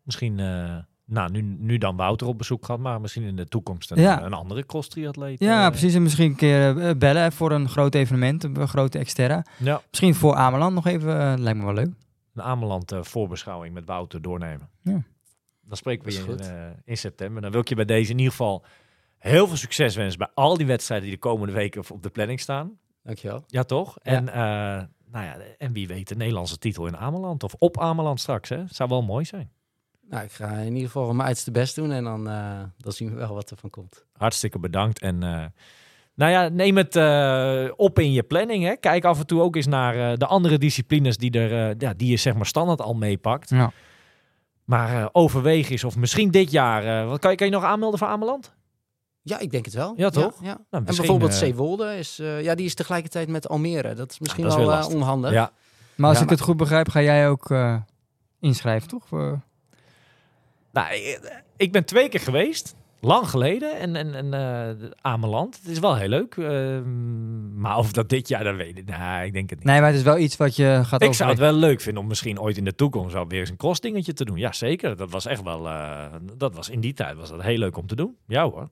Misschien, eh, nou, nu, nu dan Wouter op bezoek gehad, maar misschien in de toekomst een, Ja. een andere cross-triatleet. Ja, eh, precies. En misschien een keer eh, bellen voor een groot evenement, een grote exterra. Ja, Misschien voor Ameland nog even, lijkt me wel leuk. een Ameland voorbeschouwing met Wouter doornemen. Ja. Dan spreken we je in, eh, in september. Dan wil ik je bij deze in ieder geval heel veel succes wens bij al die wedstrijden die de komende weken op de planning staan. Dankjewel. Ja, toch? En, eh, nou ja, en wie weet de Nederlandse titel in Ameland of op Ameland straks. Hè? Zou wel mooi zijn. Nou, ik ga in ieder geval mijn uiterste best doen en dan, eh, dan zien we wel wat er van komt. Hartstikke bedankt. En eh, nou ja, neem het eh, op in je planning. Hè? Kijk af en toe ook eens naar eh, de andere disciplines die, er, eh, ja, die je zeg maar standaard al meepakt. Ja. Maar eh, overweeg eens of misschien dit jaar... eh, wat kan, je, kan je nog aanmelden voor Ameland? Ja, ik denk het wel. Ja, toch? Ja, Nou, En bijvoorbeeld eh, Zeewolde is, eh, ja, die is tegelijkertijd met Almere. Dat is misschien dat is weer wel eh, onhandig. Ja, Maar als Ja, ik het goed begrijp, ga jij ook eh, inschrijven, toch? Voor... nou, ik- ik ben twee keer geweest. Lang geleden. En, en, en eh, Ameland. Het is wel heel leuk. ehm, maar of dat dit jaar, dat weet ik. Nou, ik denk het niet. Nee, maar het is wel iets wat je gaat Ik zou het wel leuk vinden om misschien ooit in de toekomst weer eens een crossdingetje te doen. Ja, zeker. Dat was echt wel. eh, dat was in die tijd was dat heel leuk om te doen. Ja hoor.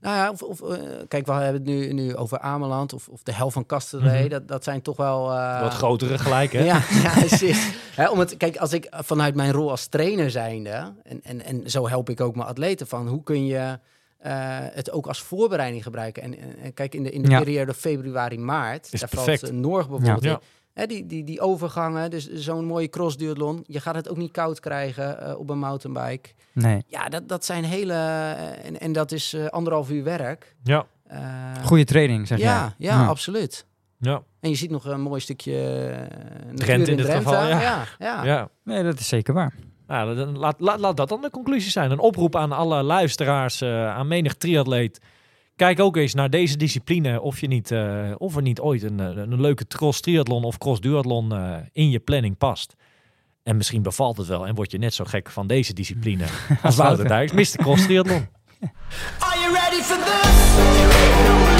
Nou ja, of, of, eh, kijk, we hebben het nu, nu over Ameland of, of de hel van Kasterlee. Mhm. dat, dat zijn toch wel... eh, Wat grotere gelijk, hè? Ja, ja precies. Om het, kijk, als ik vanuit mijn rol als trainer zijnde, en, en, en zo help ik ook mijn atleten van, hoe kun je eh, het ook als voorbereiding gebruiken? En, kijk, in de, in de Ja. periode februari-maart, daar perfect. valt Norg bijvoorbeeld Ja. Hè, die, die, die overgangen, dus zo'n mooie cross-duathlon. Je gaat het ook niet koud krijgen eh, op een mountainbike. Nee. Ja, dat, dat zijn hele... eh, en, en dat is eh, anderhalf uur werk. Ja. Eh, Goede training, zeg ja, jij. ja, Ja. absoluut. Ja. En je ziet nog een mooi stukje uh, Drenthe in dit geval, ja. ja, ja. ja. Nee, dat is zeker waar. Nou, dan, laat, laat, laat dat dan de conclusie zijn. Een oproep aan alle luisteraars, eh, aan menig triatleet. Kijk ook eens naar deze discipline of, je niet, eh, of er niet ooit een, eh, een leuke cross triathlon of cross duathlon eh, in je planning past. En misschien bevalt het wel en word je net zo gek van deze discipline als Wouter Dijks, Mr. Cross Triathlon. Are you ready for this?